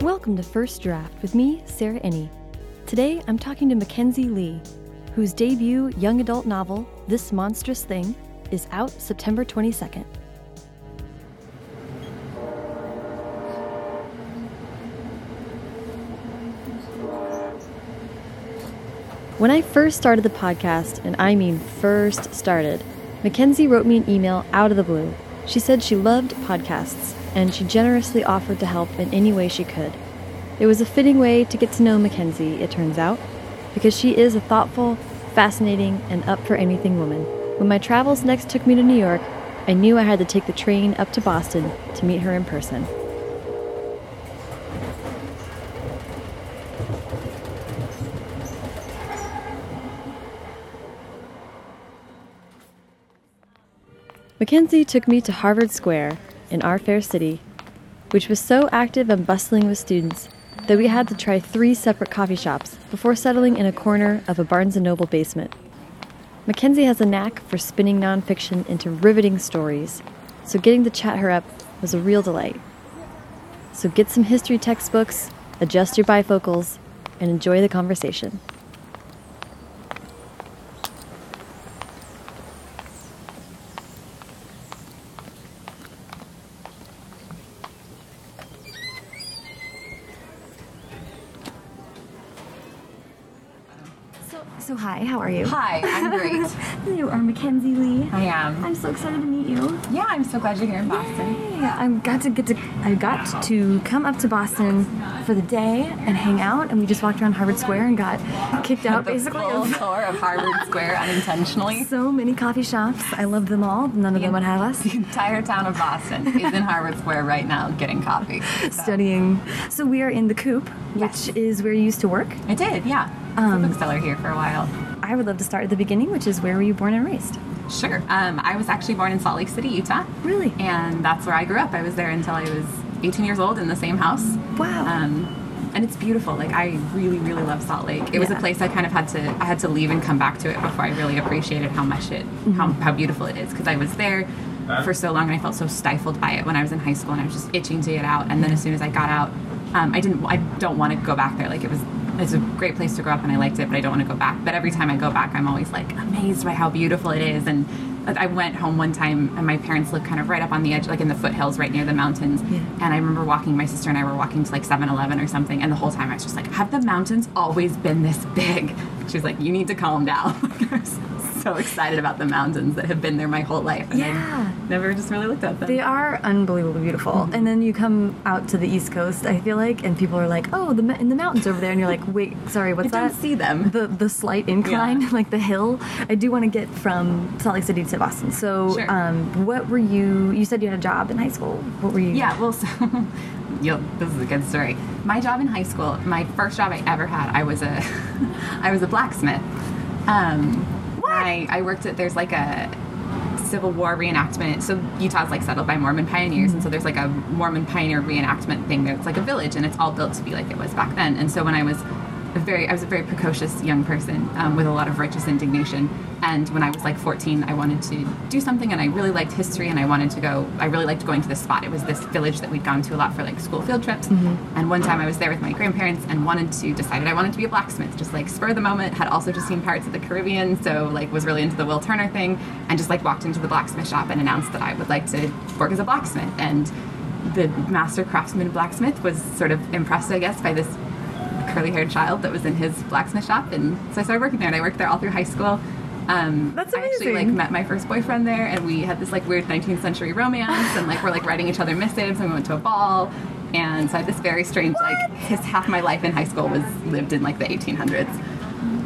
Welcome to First Draft with me, Sarah Enni. Today I'm talking to Mackenzi Lee, whose debut young adult novel, This Monstrous Thing, is out September 22nd. When I first started the podcast, and I mean first started, Mackenzi wrote me an email out of the blue. She said she loved podcasts, and she generously offered to help in any way she could. It was a fitting way to get to know Mackenzi, it turns out, because she is a thoughtful, fascinating, and up for anything woman. When my travels next took me to New York, I knew I had to take the train up to Boston to meet her in person. Mackenzi took me to Harvard Square in our fair city, which was so active and bustling with students that we had to try three separate coffee shops before settling in a corner of a Barnes & Noble basement. Mackenzi has a knack for spinning nonfiction into riveting stories, so getting to chat her up was a real delight. So get some history textbooks, adjust your bifocals, and enjoy the conversation. You? Hi, I'm great. You are Mackenzi Lee. I am. I'm so excited to meet you. Yeah, I'm so glad you're here in Boston. Yeah, I got to get to I got to come up to Boston for the day and hang out, and we just walked around Harvard Square and got kicked out The basically. full of tour of Harvard Square unintentionally. So many coffee shops. I love them all. None of them would have us. The entire town of Boston is in Harvard Square right now getting coffee. Studying. So we are in the Coop, Yes. which is where you used to work. I did, yeah. Um, a bookseller here for a while. I would love to start at the beginning, which is where were you born and raised? Sure. Um, I was actually born in Salt Lake City, Utah. Really? And that's where I grew up. I was there until I was 18 years old in the same house. Wow. Um, and it's beautiful. Like I really, really love Salt Lake. It was a place I kind of had to I had to leave and come back to it before I really appreciated how much it how, Mm-hmm. how beautiful it is because I was there for so long and I felt so stifled by it when I was in high school and I was just itching to get out. And then as soon as I got out, um, I didn't I don't want to go back there. Like it was it's a great place to grow up and I liked it, but I don't want to go back. But every time I go back, I'm always like amazed by how beautiful it is and. I went home one time and my parents lived kind of right up on the edge, like in the foothills, right near the mountains. Yeah. And I remember walking, my sister and I were walking to like 7 Eleven or something. And the whole time I was just like, have the mountains always been this big? She was like, you need to calm down. I so excited about the mountains that have been there my whole life. And Yeah. I never just really looked at them. They are unbelievably beautiful. Mm-hmm. And then you come out to the East Coast, I feel like, and people are like, "Oh, the in the mountains over there," and you're like, "Wait, sorry, what's I that?" don't see them. The the slight incline, Yeah. like the hill. I do want to get from Salt Lake City to Boston. So, Sure. um, what were you? You said you had a job in high school. What were you? Yeah, well, so you'll, this is a good story. My job in high school, my first job I ever had, I was a, I was a blacksmith. Um, I, I worked at there's like a Civil War reenactment. So Utah's like settled by Mormon pioneers, and so mm-hmm. there's like a Mormon pioneer reenactment thing. There, it's like a village, and it's all built to be like it was back then. And so when I was a very, I was a very precocious young person um, with a lot of righteous indignation. And when I was like 14, I wanted to do something, and I really liked history, and I wanted to go. I really liked going to this spot. It was this village that we'd gone to a lot for like school field trips. And one time I was there with my grandparents and wanted to decided I wanted to be a blacksmith, just like spur of the moment. Had also just seen Pirates of the Caribbean, so like was really into the Will Turner thing, and just like walked into the blacksmith shop and announced that I would like to work as a blacksmith. And the master craftsman blacksmith was sort of impressed, I guess, by this curly haired child that was in his blacksmith shop and so I started working there and I worked there all through high school. Um, That's I actually like met my first boyfriend there and we had this like weird 19th century romance and like we're like writing each other missives and we went to a ball and so I had this very strange like his half my life in high school was lived in like the 1800s.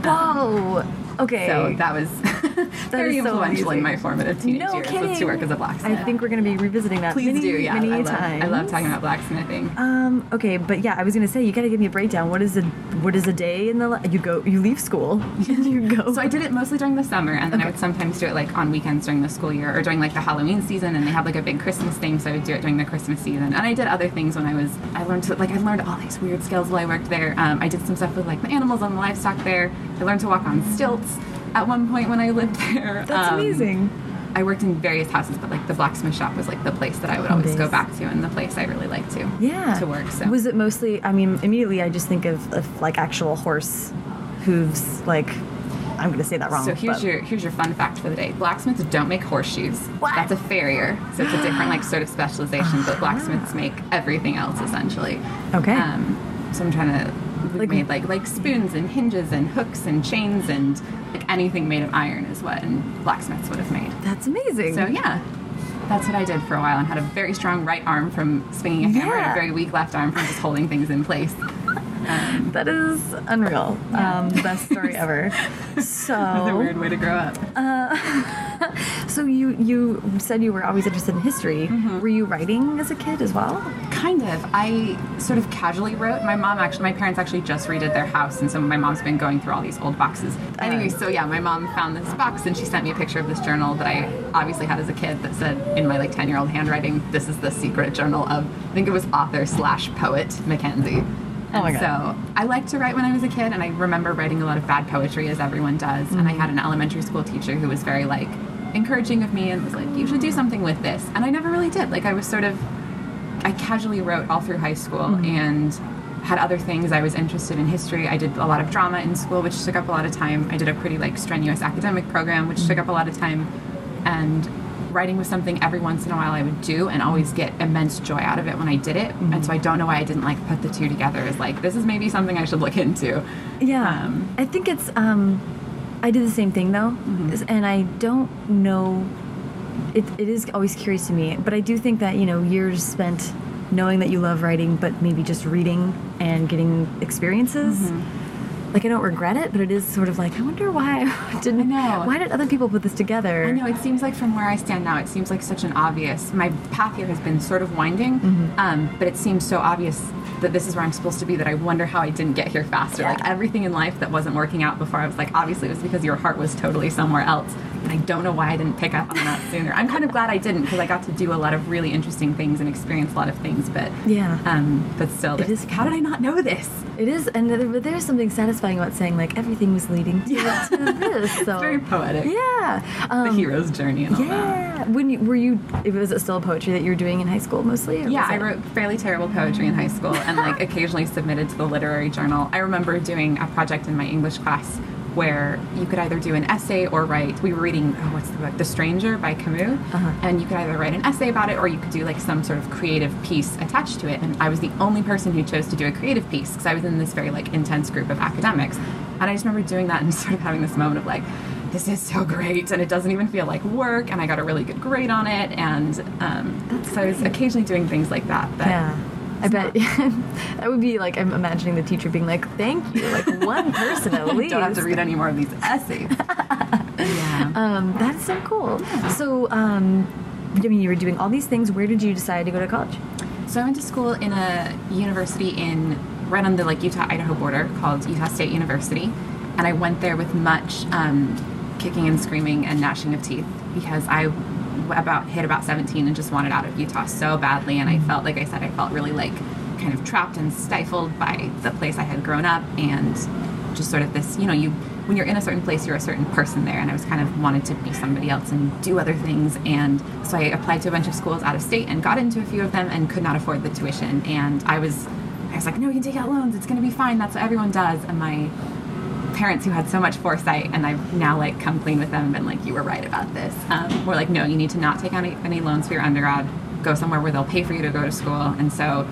Whoa. Okay. So that was very is so influential in my formative teenage No years was kidding. to work as a blacksmith. I think we're going to be revisiting that Please many, do, yeah. many I love, times. I love talking about blacksmithing. Um, okay, but yeah, I was gonna say you gotta give me a breakdown. What is a what is a day in the you go you leave school you go. So I did it mostly during the summer, and then I would sometimes do it like on weekends during the school year or during like the Halloween season. And they have like a big Christmas thing, so I would do it during the Christmas season. And I did other things when I was. I learned to like I learned all these weird skills while I worked there. Um, I did some stuff with like the animals and the livestock there. I learned to walk on stilts at one point when I lived there. That's Um, amazing. I worked in various houses, but like the blacksmith shop was like the place that I would always go back to, and the place I really liked to Yeah. to work. So was it mostly? I mean, immediately I just think of, of like actual horse hooves. Like I'm gonna say that wrong. So here's but- your here's your fun fact for the day. Blacksmiths don't make horseshoes. What? That's a farrier. So it's a different like sort of specialization, but blacksmiths make everything else essentially. Okay. Um, so I'm trying to Like- made like like spoons and hinges and hooks and chains and like anything made of iron is what and blacksmiths would have made. That's amazing. So yeah. That's what I did for a while and had a very strong right arm from swinging a hammer and a very weak left arm from just holding things in place. That is unreal. Um, best story ever. So a weird way to grow up. Uh, So you you said you were always interested in history. Mm-hmm. Were you writing as a kid as well? Kind of. I sort of casually wrote. My mom actually, my parents actually just redid their house, and so my mom's been going through all these old boxes. Anyway, so yeah, my mom found this box and she sent me a picture of this journal that I obviously had as a kid that said in my like ten year old handwriting, "This is the secret journal of." I think it was author slash poet Mackenzi. Oh my And God. So I liked to write when I was a kid, and I remember writing a lot of bad poetry, as everyone does. And I Mm-hmm. had an elementary school teacher who was very like encouraging of me and was like, "You should do something with this." And I never really did. Like I was sort of I casually wrote all through high school Mm-hmm. and had other things. I was interested in history. I did a lot of drama in school, which took up a lot of time. I did a pretty like strenuous academic program, which took up a lot of time. And writing was something every once in a while I would do and always get immense joy out of it when I did it. And so I don't know why I didn't like put the two together as like this is maybe something I should look into. Yeah. Um, I think it's um I did the same thing though. Mm-hmm. And I don't know it, it is always curious to me, but I do think that, you know, years spent knowing that you love writing but maybe just reading and getting experiences. Mm-hmm. Like I don't regret it, but it is sort of like I wonder why I didn't I know. why did other people put this together? I know it seems like from where I stand now, it seems like such an obvious. My path here has been sort of winding, Mm-hmm. um, but it seems so obvious that this is where I'm supposed to be. That I wonder how I didn't get here faster. Yeah. Like everything in life that wasn't working out before, I was like, obviously it was because your heart was totally somewhere else, and I don't know why I didn't pick up on that sooner. I'm kind of glad I didn't because I got to do a lot of really interesting things and experience a lot of things. But Yeah. um, but still, It is how did I not know this? It is, and there, but there's something satisfying about saying like everything was leading to, to this. So It's very poetic. yeah, The um, hero's journey and all that. Yeah. When you, were you? Was it still poetry that you were doing in high school mostly? Yeah, I wrote fairly terrible poetry in high school and like occasionally submitted to the literary journal. I remember doing a project in my English class where you could either do an essay or write. We were reading oh, what's the book, The Stranger by Camus, Uh-huh. and you could either write an essay about it or you could do like some sort of creative piece attached to it. And I was the only person who chose to do a creative piece because I was in this very like intense group of academics, and I just remember doing that and sort of having this moment of like. This is so great, and it doesn't even feel like work. And I got a really good grade on it, and um, so I was occasionally doing things like that. That Yeah. I bet that would be like I'm imagining the teacher being like, "Thank you," like one person at least. don't have to read any more of these essays. yeah. Um, that's so cool. So, um, I mean, you were doing all these things. Where did you decide to go to college? So I went to school in a university in right on the like Utah Idaho border called Utah State University, and I went there with much um, kicking and screaming and gnashing of teeth because I about hit about 17 and just wanted out of Utah so badly, and I felt like I said I felt really like kind of trapped and stifled by the place I had grown up and just sort of this you know you when you're in a certain place you're a certain person there. And i was kind of wanted to be somebody else and do other things. And so i applied to a bunch of schools out of state and got into a few of them and could not afford the tuition. And i was i was like no you can take out loans. It's going to be fine. That's what everyone does. And my parents who had so much foresight and i've now like come clean with them and been like you were right about this. Um, we're like no you need to not take out any, any loans for your undergrad. Go somewhere where they'll pay for you to go to school. And so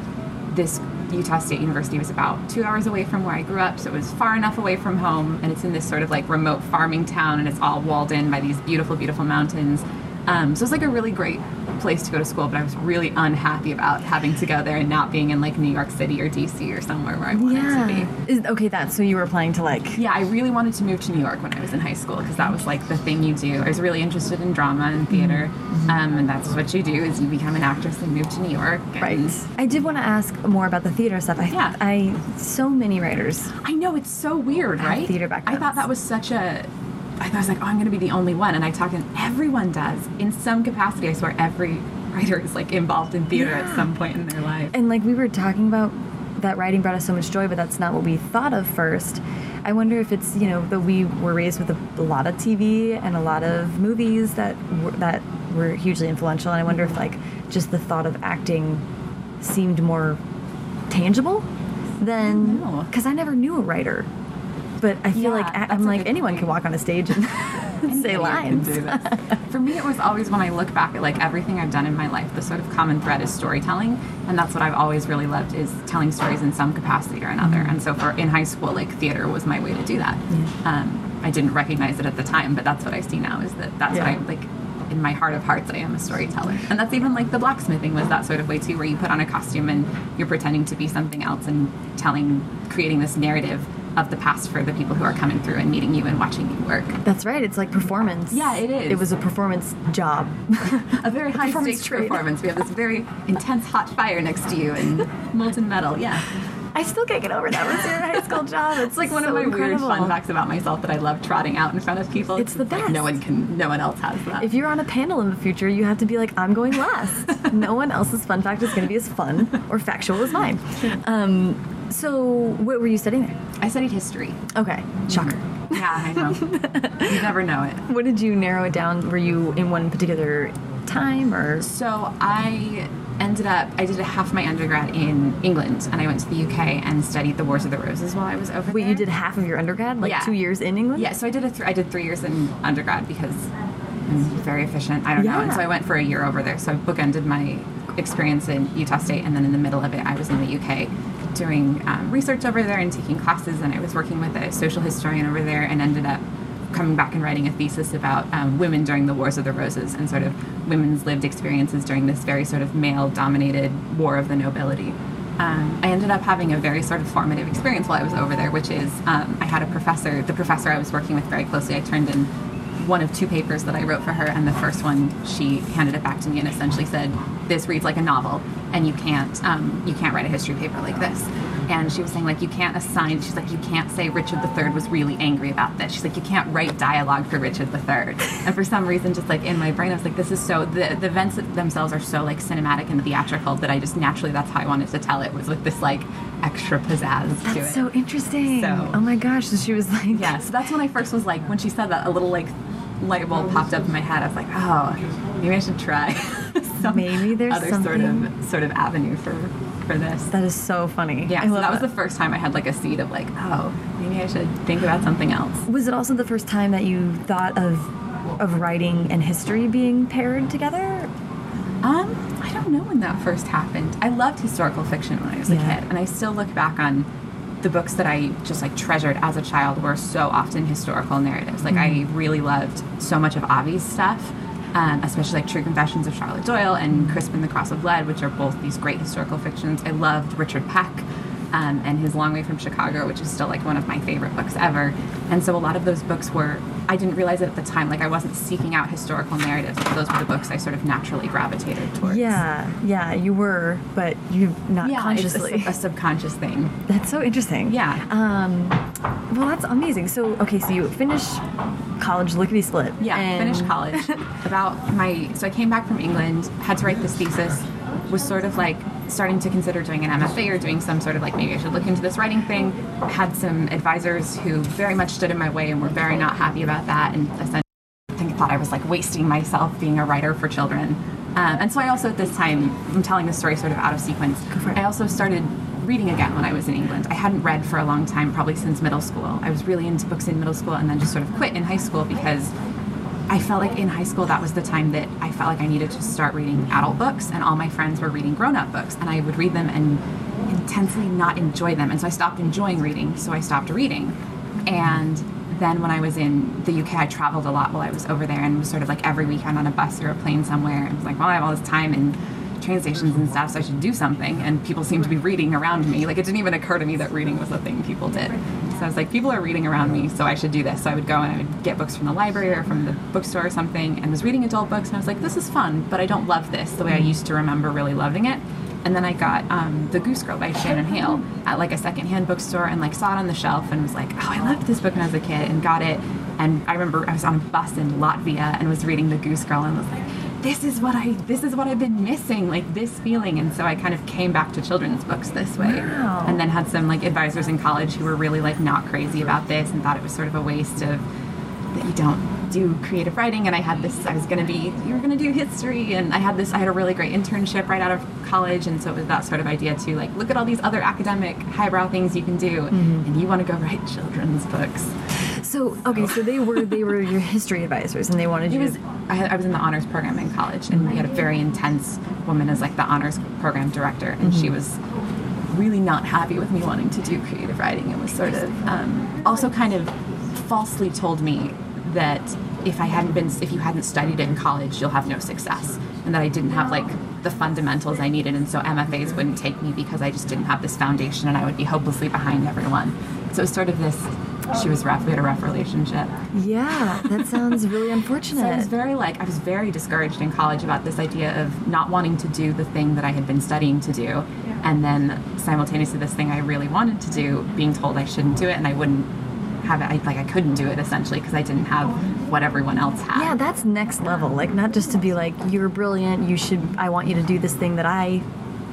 this Utah State University was about two hours away from where I grew up, so it was far enough away from home, and it's in this sort of like remote farming town, and it's all walled in by these beautiful, beautiful mountains. Um, so it's like a really great place to go to school, but I was really unhappy about having to go there and not being in like New York City or DC or somewhere where I wanted to be. Is, okay, that's so you were applying to like. Yeah, I really wanted to move to New York when I was in high school because that was like the thing you do. I was really interested in drama and theater, Mm-hmm. um, and that's what you do is you become an actress and move to New York. Right. I did want to ask more about the theater stuff. I, Yeah. I so many writers. I know it's so weird, right? theater background. I thought that was such a. I was like, oh, I'm going to be the only one, and I talked, and everyone does in some capacity. I swear, every writer is like involved in theater at some point in their life. And like we were talking about that writing brought us so much joy, but that's not what we thought of first. I wonder if it's you know that we were raised with a, a lot of TV and a lot of movies that were, that were hugely influential, and I wonder if like just the thought of acting seemed more tangible than because I never knew a writer. But I feel Yeah, like a- I'm like anyone point. can walk on a stage and say lines. For me, it was always when I look back at like everything I've done in my life, the sort of common thread is storytelling, and that's what I've always really loved is telling stories in some capacity or another. Mm-hmm. And so, for in high school, like theater was my way to do that. Um, I didn't recognize it at the time, but that's what I see now. Is that that's Yeah. what I like. In my heart of hearts, I am a storyteller, and that's even like the blacksmithing was that sort of way too, where you put on a costume and you're pretending to be something else and telling, creating this narrative of the past for the people who are coming through and meeting you and watching you work. That's right. It's like performance. Yeah, it is. It was a performance job. a very high Performance stakes trade. performance. We have this very intense hot fire next to you and molten metal. Yeah. I still can't get over that. Was your high school job? It's like one so of my incredible. weird fun facts about myself that I love trotting out in front of people. It's the like best. no one can no one else has that. If you're on a panel in the future, you have to be like, I'm going last. no one else's fun fact is going to be as fun or factual as mine. Um, so, what were you studying there? I studied history. Okay, shocker. Yeah, I know. you never know it. What did you narrow it down? Were you in one particular time or? So I ended up I did a half my undergrad in England and I went to the UK and studied the Wars of the Roses while I was over Wait, there. you did half of your undergrad, like Yeah. two years in England? Yeah, so I did a th- I did three years in undergrad because I'm very efficient. I don't know, and so I went for a year over there. So I bookended my experience in Utah State, and then in the middle of it, I was in the UK doing um, research over there and taking classes, and I was working with a social historian over there, and ended up coming back and writing a thesis about um, women during the Wars of the Roses and sort of women's lived experiences during this very sort of male-dominated war of the nobility. Um, I ended up having a very sort of formative experience while I was over there, which is um, I had a professor, the professor I was working with very closely, I turned in one of two papers that I wrote for her, and the first one she handed it back to me and essentially said, "This reads like a novel, and you can't, um, you can't write a history paper like this." And she was saying like you can't assign. She's like you can't say Richard III was really angry about this. She's like you can't write dialogue for Richard III. And for some reason, just like in my brain, I was like, this is so the the events themselves are so like cinematic and theatrical that I just naturally that's how I wanted to tell it was with this like extra pizzazz to it. That's so interesting. So- oh my gosh. So she was like, Yeah, so that's when I first was like, when she said that, a little like light bulb popped up in my head. I was like, oh, maybe I should try some Maybe there's other sort of sort of avenue for for this. That is so funny. yeah, I so that was the first time I had like a seed of like, oh, maybe I should think about something else. Was it also the first time that you thought of of writing and history being paired together? Um, I don't know when that first happened. I loved historical fiction when I was a kid, and I still look back on the books that I just like treasured as a child were so often historical narratives. Like I really loved so much of Avi's stuff, um, especially like True Confessions of Charlotte Doyle and Crispin the Cross of Lead, which are both these great historical fictions. I loved Richard Peck. Um, and his Long Way from Chicago, which is still like one of my favorite books ever. And so a lot of those books were, I didn't realize it at the time, like I wasn't seeking out historical narratives, but those were the books I sort of naturally gravitated towards. Yeah, yeah, you were, but you not yeah, consciously. It's a, a subconscious thing. That's so interesting. Yeah. Um, well, that's amazing. So, okay, so you finish college, lickety split. Yeah, and finished college. About my, so I came back from England, had to write this thesis, was sort of like starting to consider doing an MFA or doing some sort of like maybe I should look into this writing thing. Had some advisors who very much stood in my way and were very not happy about that, and essentially I think thought I was like wasting myself being a writer for children. Um, and so I also at this time, I'm telling this story sort of out of sequence. I also started reading again when I was in England. I hadn't read for a long time, probably since middle school. I was really into books in middle school and then just sort of quit in high school because I felt like in high school that was the time that I felt like I needed to start reading adult books, and all my friends were reading grown up books, and I would read them and intensely not enjoy them. And so I stopped enjoying reading, so I stopped reading. And then when I was in the UK, I traveled a lot while I was over there and was sort of like every weekend on a bus or a plane somewhere. And was like, well, I have all this time and train stations and stuff, so I should do something. And people seem to be reading around me. Like it didn't even occur to me that reading was a thing people did. So I was like, people are reading around me, so I should do this. So I would go and I would get books from the library or from the bookstore or something, and was reading adult books. And I was like, this is fun, but I don't love this the way I used to remember really loving it. And then I got um, The Goose Girl by Shannon Hale at like a secondhand bookstore and like saw it on the shelf and was like, oh, I loved this book when I was a kid and got it. And I remember I was on a bus in Latvia and was reading The Goose Girl and was like, this is what I this is what I've been missing, like this feeling. And so I kind of came back to children's books this way. Wow. And then had some like advisors in college who were really like not crazy about this and thought it was sort of a waste of that you don't do creative writing and I had this I was gonna be you were gonna do history and I had this I had a really great internship right out of college and so it was that sort of idea to like look at all these other academic highbrow things you can do mm-hmm. and you want to go write children's books. So okay, so they were they were your history advisors, and they wanted you. was I, I was in the honors program in college and we had a very intense woman as like the honors program director and she was really not happy with me wanting to do creative writing and was sort of um, also kind of falsely told me that if I hadn't been if you hadn't studied it in college you'll have no success and that I didn't have like the fundamentals I needed and so MFAs wouldn't take me because I just didn't have this foundation and I would be hopelessly behind everyone so it was sort of this she was rough we had a rough relationship yeah, that sounds really so I was unfortunate. very like I was very discouraged in college about this idea of not wanting to do the thing that I had been studying to do, and then simultaneously this thing I really wanted to do, being told I shouldn't do it, and I wouldn't have it. I, like I couldn't do it essentially because I didn't have what everyone else had. yeah, that's next level. Like not just to be like you're brilliant. You should. I want you to do this thing that I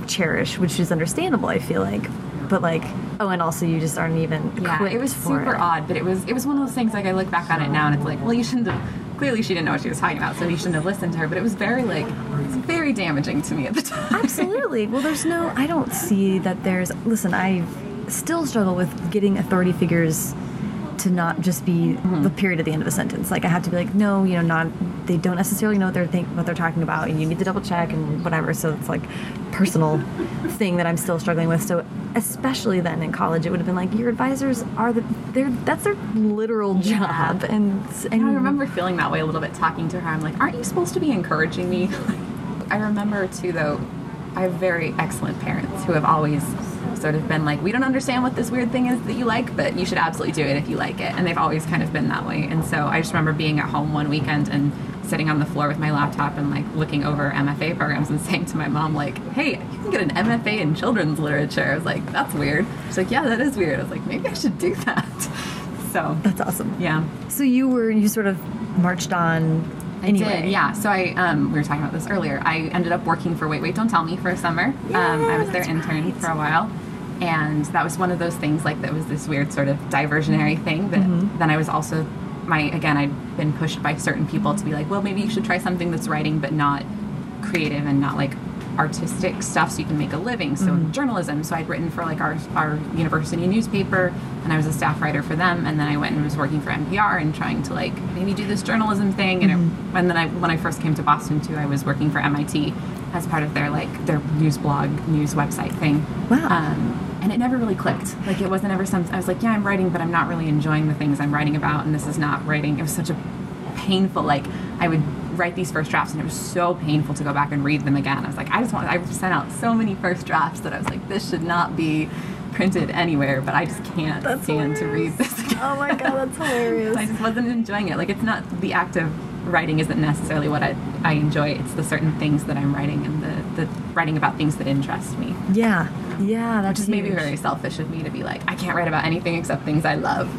cherish, which is understandable. I feel like, but like oh, and also you just aren't even. yeah, it was super it. odd, but it was it was one of those things like I look back on it now and it's like, well, you shouldn't have. Clearly, she didn't know what she was talking about, so you shouldn't have listened to her. But it was very like, it was very damaging to me at the time. Absolutely. Well, there's no. I don't see that there's. Listen, I still struggle with getting authority figures to not just be mm-hmm. the period at the end of a sentence. Like I have to be like, no, you know, not. They don't necessarily know what they're think what they're talking about, and you need to double check and whatever. So it's like personal thing that I'm still struggling with. So especially then in college, it would have been like your advisors are the they're that's their literal job, and and I remember feeling that way a little bit talking to her. I'm like, aren't you supposed to be encouraging me? I remember too, though, I have very excellent parents who have always sort of been like, we don't understand what this weird thing is that you like, but you should absolutely do it if you like it. And they've always kind of been that way. And so I just remember being at home one weekend and sitting on the floor with my laptop and like looking over MFA programs and saying to my mom like, "Hey, you can get an MFA in children's literature." I was like, "That's weird." She's like, "Yeah, that is weird." I was like, "Maybe I should do that." So, that's awesome. yeah. So you were you sort of marched on anyway. did, yeah. So I, um, we were talking about this earlier. I ended up working for Wait Wait Don't Tell Me for a summer. um, I was their intern right. for a while, and that was one of those things like that was this weird sort of diversionary thing. That Mm-hmm. then I was also my again I'd been pushed by certain people to be like, well, maybe you should try something that's writing but not creative and not like artistic stuff so you can make a living so Mm-hmm. journalism so i'd written for like our, our university newspaper and i was a staff writer for them and then i went and was working for npr and trying to like maybe do this journalism thing and, Mm-hmm. it, and then I, when i first came to boston too i was working for mit as part of their like their news blog news website thing Wow. um, and it never really clicked. Like it wasn't ever some i was like yeah i'm writing but i'm not really enjoying the things i'm writing about and this is not writing. It was such a painful like i would write these first drafts and it was so painful to go back and read them again. I was like i just want i sent out so many first drafts that i was like this should not be printed anywhere but i just can't That's stand to read this again. Oh my god, that's hilarious. i just wasn't enjoying it. Like it's not the act of writing isn't necessarily what i, I enjoy. It's the certain things that i'm writing and the, the writing about things that interest me Yeah, yeah, that's which is maybe very selfish of me to be like i can't write about anything except things i love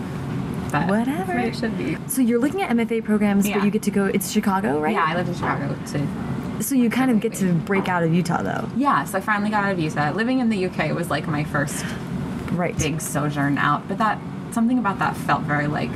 but Whatever. it should be So you're looking at MFA programs, Yeah. but you get to go. It's Chicago, right? Yeah, I lived in Chicago too. So you kind of get to break out of Utah, though, Yeah, so I finally got out of Utah. Living in the UK was like my first right? big sojourn out, but that something about that felt very like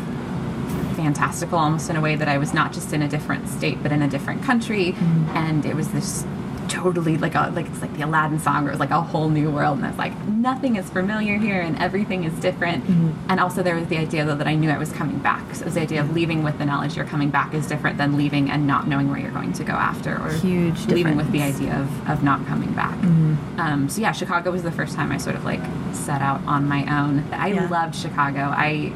fantastical almost in a way that I was not just in a different state but in a different country mm-hmm. and it was this totally like a like it's like the Aladdin song where it was like a whole new world and I was like nothing is familiar here and everything is different. Mm-hmm. And also there was the idea though that I knew I was coming back. So it was the idea of mm-hmm. leaving with the knowledge you're coming back is different than leaving and not knowing where you're going to go after or Huge leaving with the idea of, of not coming back. Mm-hmm. Um, so yeah Chicago was the first time I sort of like set out on my own. I Yeah. loved Chicago. I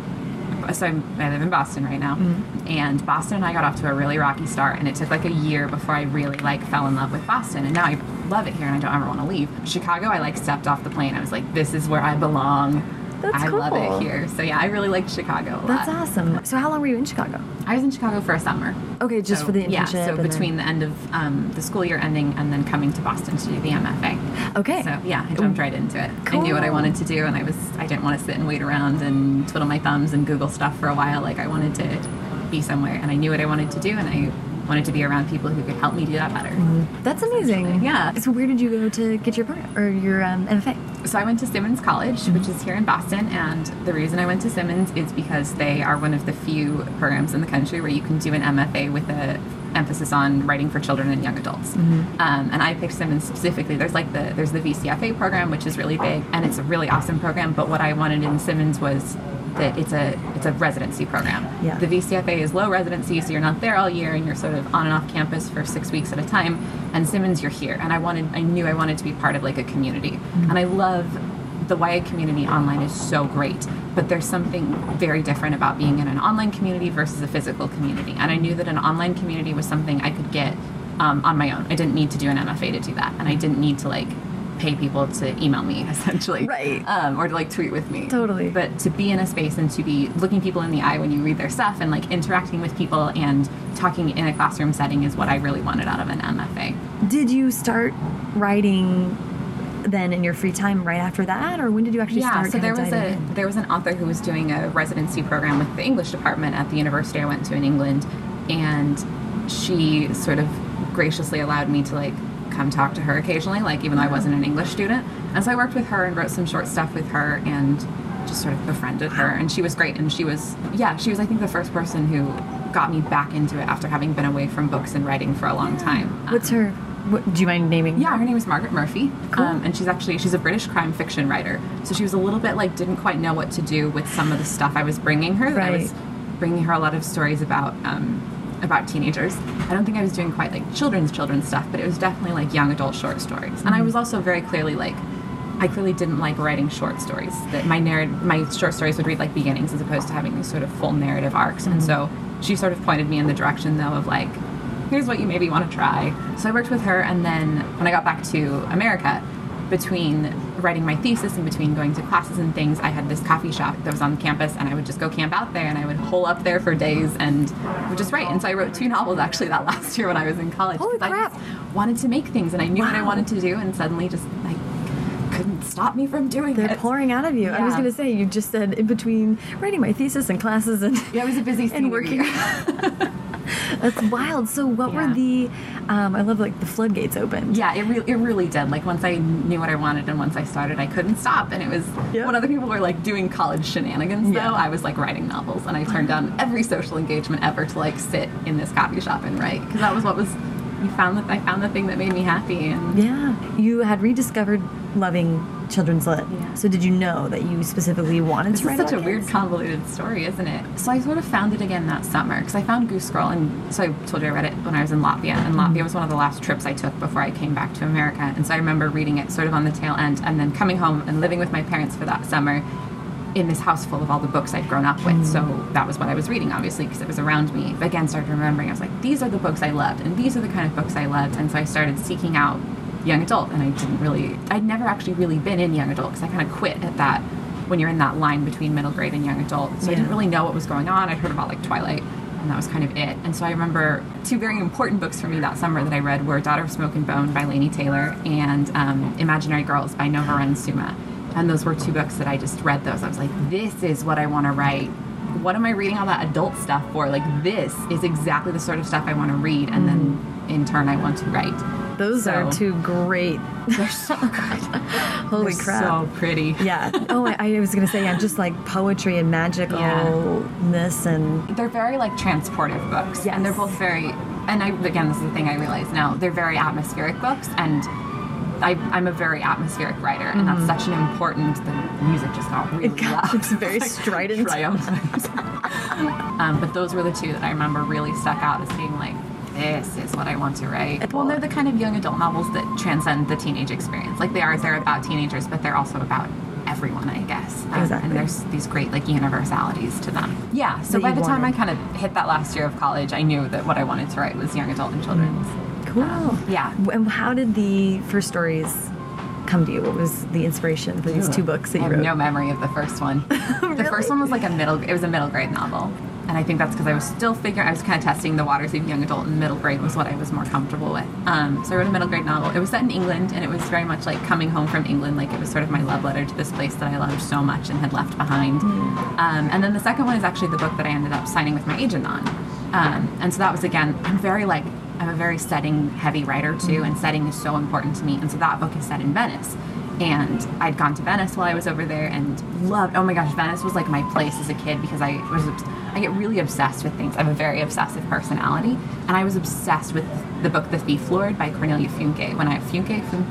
so I'm, I live in Boston right now, mm-hmm. and Boston and I got off to a really rocky start, and it took like a year before I really like fell in love with Boston, and now I love it here, and I don't ever want to leave. Chicago, I like stepped off the plane. I was like, this is where I belong. That's I love it here. So yeah, I really liked Chicago a That's lot. awesome. So how long were you in Chicago? I was in Chicago for a summer. Okay, just So, for the internship. Yeah, so and then- between the end of um, the school year ending and then coming to Boston to do the MFA. Okay. So yeah, I jumped right into it. Cool. I knew what I wanted to do, and I was I didn't want to sit and wait around and twiddle my thumbs and Google stuff for a while. Like I wanted to be somewhere, and I knew what I wanted to do, and I wanted to be around people who could help me do that better. That's amazing. Yeah. So where did you go to get your program or your um, MFA? So I went to Simmons College, Mm-hmm. which is here in Boston, and the reason I went to Simmons is because they are one of the few programs in the country where you can do an MFA with a emphasis on writing for children and young adults. Mm-hmm. Um, and I picked Simmons specifically. There's like the there's the VCFA program, which is really big, and it's a really awesome program. But what I wanted in Simmons was that it's a it's a residency program. Yeah. The VCFA is low residency, so you're not there all year, and you're sort of on and off campus for six weeks at a time. And Simmons, you're here, and I wanted I knew I wanted to be part of like a community, and I love the YA community online is so great, but there's something very different about being in an online community versus a physical community. And I knew that an online community was something I could get um, on my own. I didn't need to do an MFA to do that, and I didn't need to like pay people to email me essentially, Right. Um, or to like tweet with me, Totally. But to be in a space and to be looking people in the eye when you read their stuff and like interacting with people and talking in a classroom setting is what I really wanted out of an MFA. Did you start writing then in your free time right after that, or when did you actually yeah, start? so there was a in? there was an author who was doing a residency program with the English department at the university I went to in England, and she sort of graciously allowed me to like come talk to her occasionally, like even though I wasn't an English student. And so I worked with her and wrote some short stuff with her and just sort of befriended her, and she was great. And she was yeah, she was I think the first person who got me back into it after having been away from books and writing for a long time. What's her? What, do you mind naming? Yeah, her name is Margaret Murphy, Cool. um, and she's actually she's a British crime fiction writer. So she was a little bit like didn't quite know what to do with some of the stuff I was bringing her. I was Right. bringing her a lot of stories about um, about teenagers. I don't think I was doing quite like children's children's stuff, but it was definitely like young adult short stories. And I was mm-hmm. also very clearly like. I clearly didn't like writing short stories. That my narrative, my short stories would read like beginnings as opposed to having these sort of full narrative arcs. And so mm-hmm. she sort of pointed me in the direction though of like, here's what you maybe want to try. So I worked with her, and then when I got back to America, between writing my thesis and between going to classes and things, I had this coffee shop that was on campus, and I would just go camp out there, and I would hole up there for days and would just write. And so I wrote two novels actually that last year when I was in college. Holy crap. I just wanted to make things, and I knew what I wanted to do, and suddenly just like couldn't stop me from doing it. They're it. pouring out of you. I was going to say, you just said in between writing my thesis and classes and Yeah, it was a busy and working. That's wild. So, what were the? Um, I love like the floodgates opened. Yeah, it, re- it really did. Like once I knew what I wanted and once I started, I couldn't stop. And it was Yep. when other people were like doing college shenanigans, Yeah. though, I was like writing novels, and I turned down every social engagement ever to like sit in this coffee shop and write because that was what was. You found that I found the thing that made me happy, and Yeah. You had rediscovered loving children's lit. Yeah. So, did you know that you specifically wanted This to write such a about weird, convoluted story, isn't it? So I sort of found it again that summer because I found Goose Girl, and so I told you I read it when I was in Latvia, and Latvia mm-hmm. was one of the last trips I took before I came back to America, and so I remember reading it sort of on the tail end, and then coming home and living with my parents for that summer in this house full of all the books I'd grown up with. So mm-hmm. that was what I was reading, obviously, because it was around me. But again, started remembering, I was like, these are the books I loved, and these are the kind of books I loved, and so I started seeking out young adult, and I didn't really, I'd never actually really been in young adult because I kind of quit at that when you're in that line between middle grade and young adult. So I didn't really know what was going on. I'd heard about like Twilight, and that was kind of it. And so I remember two very important books for me that summer that I read were Daughter of Smoke and Bone by Laini Taylor and um, Imaginary Girls by Nova Ren Suma. And those were two books that I just read those. I was like, this is what I want to write. What am I reading all that adult stuff for? Like, this is exactly the sort of stuff I want to read, and then in turn, I want to write. Those are two great. They're so good. Holy They're crap. So pretty. yeah. Oh, I, I was going to say, yeah, just like poetry and magicalness and. they're very like transportive books Yeah. and they're both very and i again this is the thing i realize now they're very atmospheric books and I, I'm a very atmospheric writer, and that's such an important. The music just got really It got- loud. it's very Like, strident. triumphant. um, but those were the two that I remember really stuck out as being like, this is what I want to write. Well, they're the kind of young adult novels that transcend the teenage experience. Like they are, they're about teenagers, but they're also about everyone, I guess. Um, Exactly. And there's these great like universalities to them. Yeah. So That by the time wanted. I kind of hit that last year of college, I knew that what I wanted to write was young adult and children's. Cool. Um, yeah. And how did the first stories come to you? What was the inspiration for these two books that I you have wrote? no memory of the first one. The Really? first one was like a middle. It was a middle grade novel, and I think that's because I was still figuring. I was kind of testing the waters of young adult, and middle grade was what I was more comfortable with. Um, so I wrote a middle grade novel. It was set in England, and it was very much like coming home from England. Like it was sort of my love letter to this place that I loved so much and had left behind. Um, and then the second one is actually the book that I ended up signing with my agent on. Um, and so that was again, I'm very like. I'm a very setting heavy writer too, and setting is so important to me. And so that book is set in Venice and I'd gone to Venice while I was over there and loved. Oh my gosh, Venice was like my place as a kid because I was. I get really obsessed with things. I'm a very obsessive personality, and I was obsessed with the book *The Thief Lord* by Cornelia Funke. When I Funke, Fun,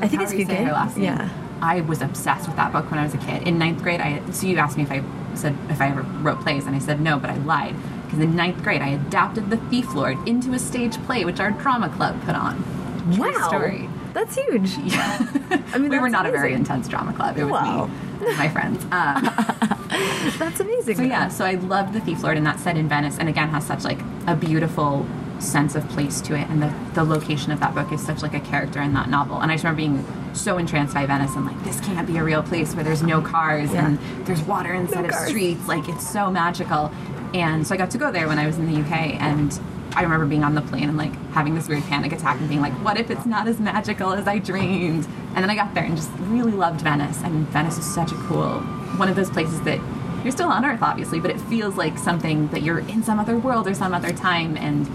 I think it's however you say Funke, her last name. yeah. I was obsessed with that book when I was a kid. In ninth grade, I so you asked me if I said if I ever wrote plays, and I said no, but I lied because in ninth grade I adapted *The Thief Lord* into a stage play, which our drama club put on. True wow. story. That's huge. Yeah. I mean, we were not a very intense drama club. It was Wow. me my friends. Uh, That's amazing. so yeah, so I loved the Thief Lord, and that's set in Venice, and again has such like a beautiful sense of place to it, and the the location of that book is such like a character in that novel. And I just remember being so entranced by Venice, and like this can't be a real place where there's no cars Yeah. and there's water instead of cars. streets. Like it's so magical. And so I got to go there when I was in the UK, and I remember being on the plane and like having this weird panic attack and being like, what if it's not as magical as I dreamed? And then I got there and just really loved Venice. And Venice is such a cool, one of those places that you're still on Earth, obviously, but it feels like something that you're in some other world or some other time. And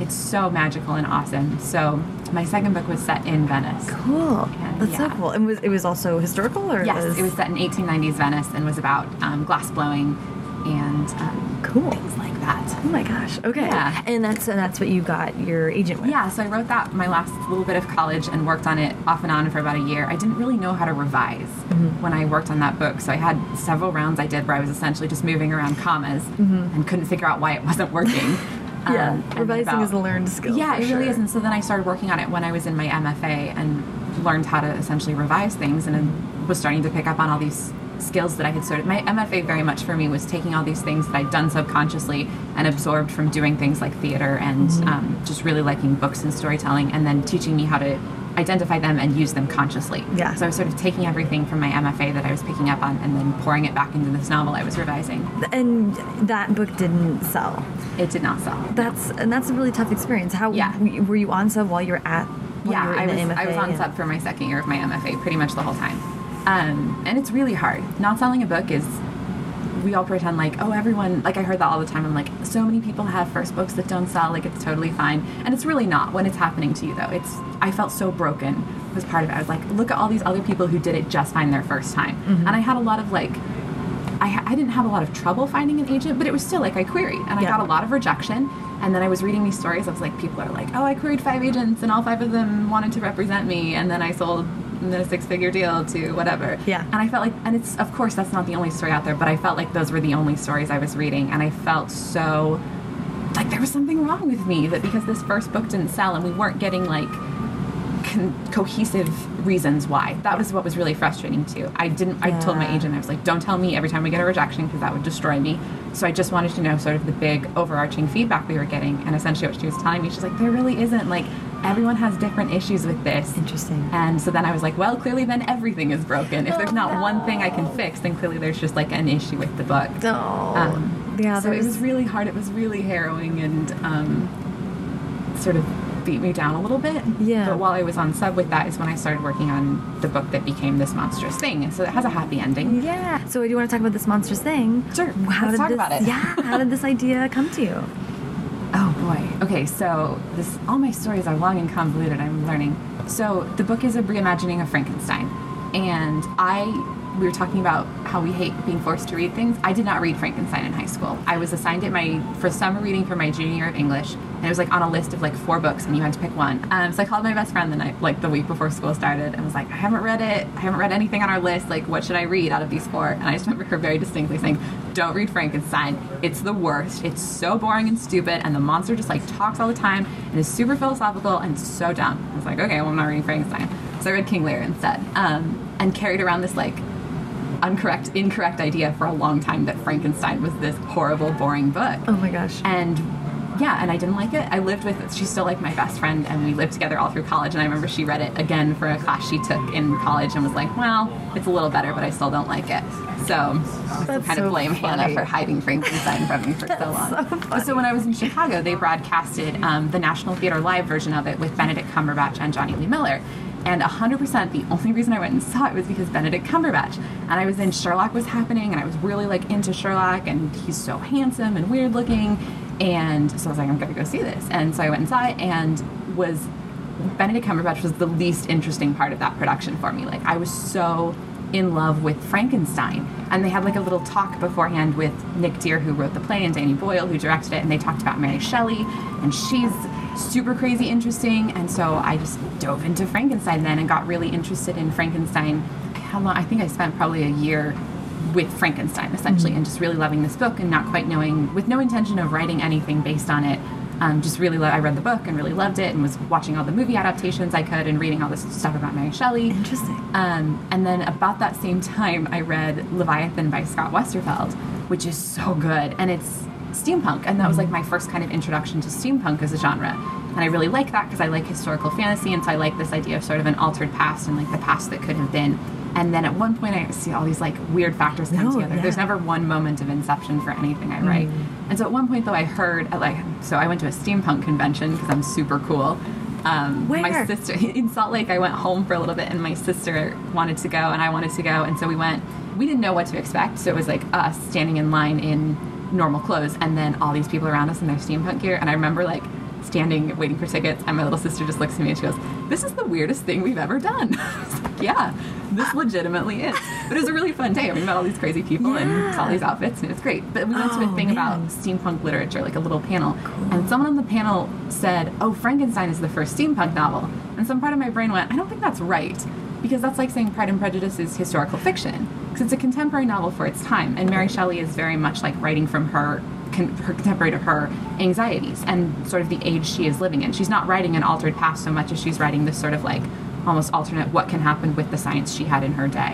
it's so magical and awesome. So my second book was set in Venice. Cool. That's so cool. And was it was also historical or Yes, it was set in 1890s Venice and was about um, glass blowing and um, cool. things like that. Oh my gosh. Okay. Yeah. And that's and that's what you got your agent with. Yeah, so I wrote that my last little bit of college and worked on it off and on for about a year. I didn't really know how to revise mm-hmm. when I worked on that book, so I had several rounds I did where I was essentially just moving around commas mm-hmm. and couldn't figure out why it wasn't working. Um, yeah. Um, Revising about- is a learned skill. Yeah, it really sure. is. And so then I started working on it when I was in my MFA and learned how to essentially revise things and was starting to pick up on all these skills that I had sort of. My MFA very much for me was taking all these things that I'd done subconsciously and absorbed from doing things like theater and Mm-hmm. um, just really liking books and storytelling and then teaching me how to identify them and use them consciously. Yeah. So I was sort of taking everything from my MFA that I was picking up on and then pouring it back into this novel I was revising. And that book didn't sell. It did not sell. That's and that's a really tough experience. How Yeah. were you- on sub while you were at? While yeah, you were I was, MFA I was on and- sub for my second year of my MFA pretty much the whole time. Um, and it's really hard. Not selling a book is, we all pretend like, oh, everyone, like I heard that all the time. I'm like, so many people have first books that don't sell, like it's totally fine. And it's really not when it's happening to you though. It's, I felt so broken was part of it. I was like, look at all these other people who did it just fine their first time. Mm-hmm. And I had a lot of like, I, I didn't have a lot of trouble finding an agent, but it was still like I queried and I Yeah. got a lot of rejection. And then I was reading these stories. I was like, people are like, oh, I queried five agents and all five of them wanted to represent me. And then I sold a six figure deal to whatever. Yeah. And I felt like, and it's, of course, that's not the only story out there, but I felt like those were the only stories I was reading. And I felt so like there was something wrong with me that because this first book didn't sell and we weren't getting like cohesive reasons why. That was what was really frustrating too. I didn't. I told my agent I was like, "Don't tell me every time we get a rejection because that would destroy me." So I just wanted to know sort of the big overarching feedback we were getting, and essentially what she was telling me, she's like, "There really isn't. Like everyone has different issues with this." Interesting. And so then I was like, "Well, clearly then everything is broken. If there's Oh, not one thing I can fix, then clearly there's just like an issue with the book." Oh. Um, yeah. so it was really hard. It was really harrowing and um, sort of beat me down a little bit. Yeah. But while I was on sub with that is when I started working on the book that became this monstrous thing, and so it has a happy ending. Yeah. So do you want to talk about this monstrous thing? Sure. How Let's did talk this, about it. Yeah. How did this idea come to you? Boy. Okay, so this all my stories are long and convoluted. I'm learning. So the book is a reimagining of Frankenstein, and I we were talking about how we hate being forced to read things. I did not read Frankenstein in high school. I was assigned it my for summer reading for my junior year of English, and it was like on a list of like four books, and you had to pick one. Um, so I called my best friend the night, like the week before school started, and was like, I haven't read it. I haven't read anything on our list. Like, what should I read out of these four? And I just remember her very distinctly saying, "Don't read Frankenstein. It's the worst. It's so boring and stupid, and the monster just like talks all the time and is super philosophical and so dumb." I was like, "Okay, well, I'm not reading Frankenstein." So I read King Lear instead, um, and carried around this like incorrect, incorrect idea for a long time that Frankenstein was this horrible, boring book. Oh my gosh. And yeah, and I didn't like it. I lived with it. she's still like my best friend, and we lived together all through college. And I remember she read it again for a class she took in college and was like, "Well, it's a little better, but I still don't like it." So I That's kind so of blame funny. Hannah for hiding Frankenstein from me for so long. So, when I was in Chicago, they broadcasted um, the National Theater live version of it with Benedict Cumberbatch and Jonny Lee Miller. And 100% the only reason I went and saw it was because Benedict Cumberbatch. And I was in Sherlock was happening, and I was really like into Sherlock, and he's so handsome and weird looking. And so I was like, I'm gonna go see this. And so I went and saw it, and was Benedict Cumberbatch was the least interesting part of that production for me. Like I was so in love with Frankenstein, and they had like a little talk beforehand with Nick Dear, who wrote the play, and Danny Boyle, who directed it, and they talked about Mary Shelley, and she's super crazy interesting. And so I just dove into Frankenstein then and got really interested in Frankenstein. How long? I think I spent probably a year with Frankenstein essentially, and just really loving this book and not quite knowing, with no intention of writing anything based on it. Um, just really, I read the book and really loved it, and was watching all the movie adaptations I could, and reading all this stuff about Mary Shelley. Interesting. Um, and then about that same time, I read Leviathan by Scott Westerfeld, which is so good, and it's steampunk, and that was like my first kind of introduction to steampunk as a genre. And I really like that because I like historical fantasy, and so I like this idea of sort of an altered past and like the past that could have been. And then at one point, I see all these like weird factors come No, together. There's never one moment of inception for anything I write. And so at one point, though, I heard like so I went to a steampunk convention because I'm super cool. Um, My Where? sister in Salt Lake. I went home for a little bit, and my sister wanted to go, and I wanted to go, and so we went. We didn't know what to expect, so it was like us standing in line in normal clothes, and then all these people around us in their steampunk gear. And I remember like standing waiting for tickets, and my little sister just looks at me and she goes, "This is the weirdest thing we've ever done." Like, yeah, this legitimately is. But it was a really fun day. We met all these crazy people and saw Yeah. these outfits, and it was great. But we went to Oh, a thing about steampunk literature, like a little panel, and someone on the panel said, "Oh, Frankenstein is the first steampunk novel," and some part of my brain went, "I don't think that's right." Because that's like saying Pride and Prejudice is historical fiction, because it's a contemporary novel for its time, and Mary Shelley is very much like writing from her, con- her contemporary to her anxieties and sort of the age she is living in. She's not writing an altered past so much as she's writing this sort of like almost alternate what can happen with the science she had in her day.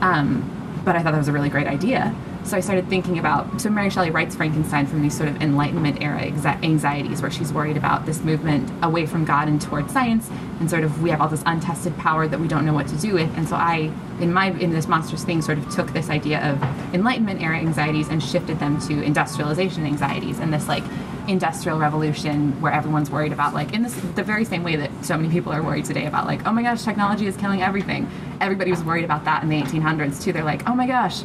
Um, but I thought that was a really great idea. So I started thinking about. So Mary Shelley writes Frankenstein from these sort of Enlightenment era anxieties, where she's worried about this movement away from God and towards science, and sort of we have all this untested power that we don't know what to do with. And so I, in my in this monstrous thing, sort of took this idea of Enlightenment era anxieties and shifted them to industrialization anxieties, and this like industrial revolution where everyone's worried about like in this the very same way that so many people are worried today about like oh my gosh technology is killing everything. Everybody was worried about that in the 1800s too. They're like oh my gosh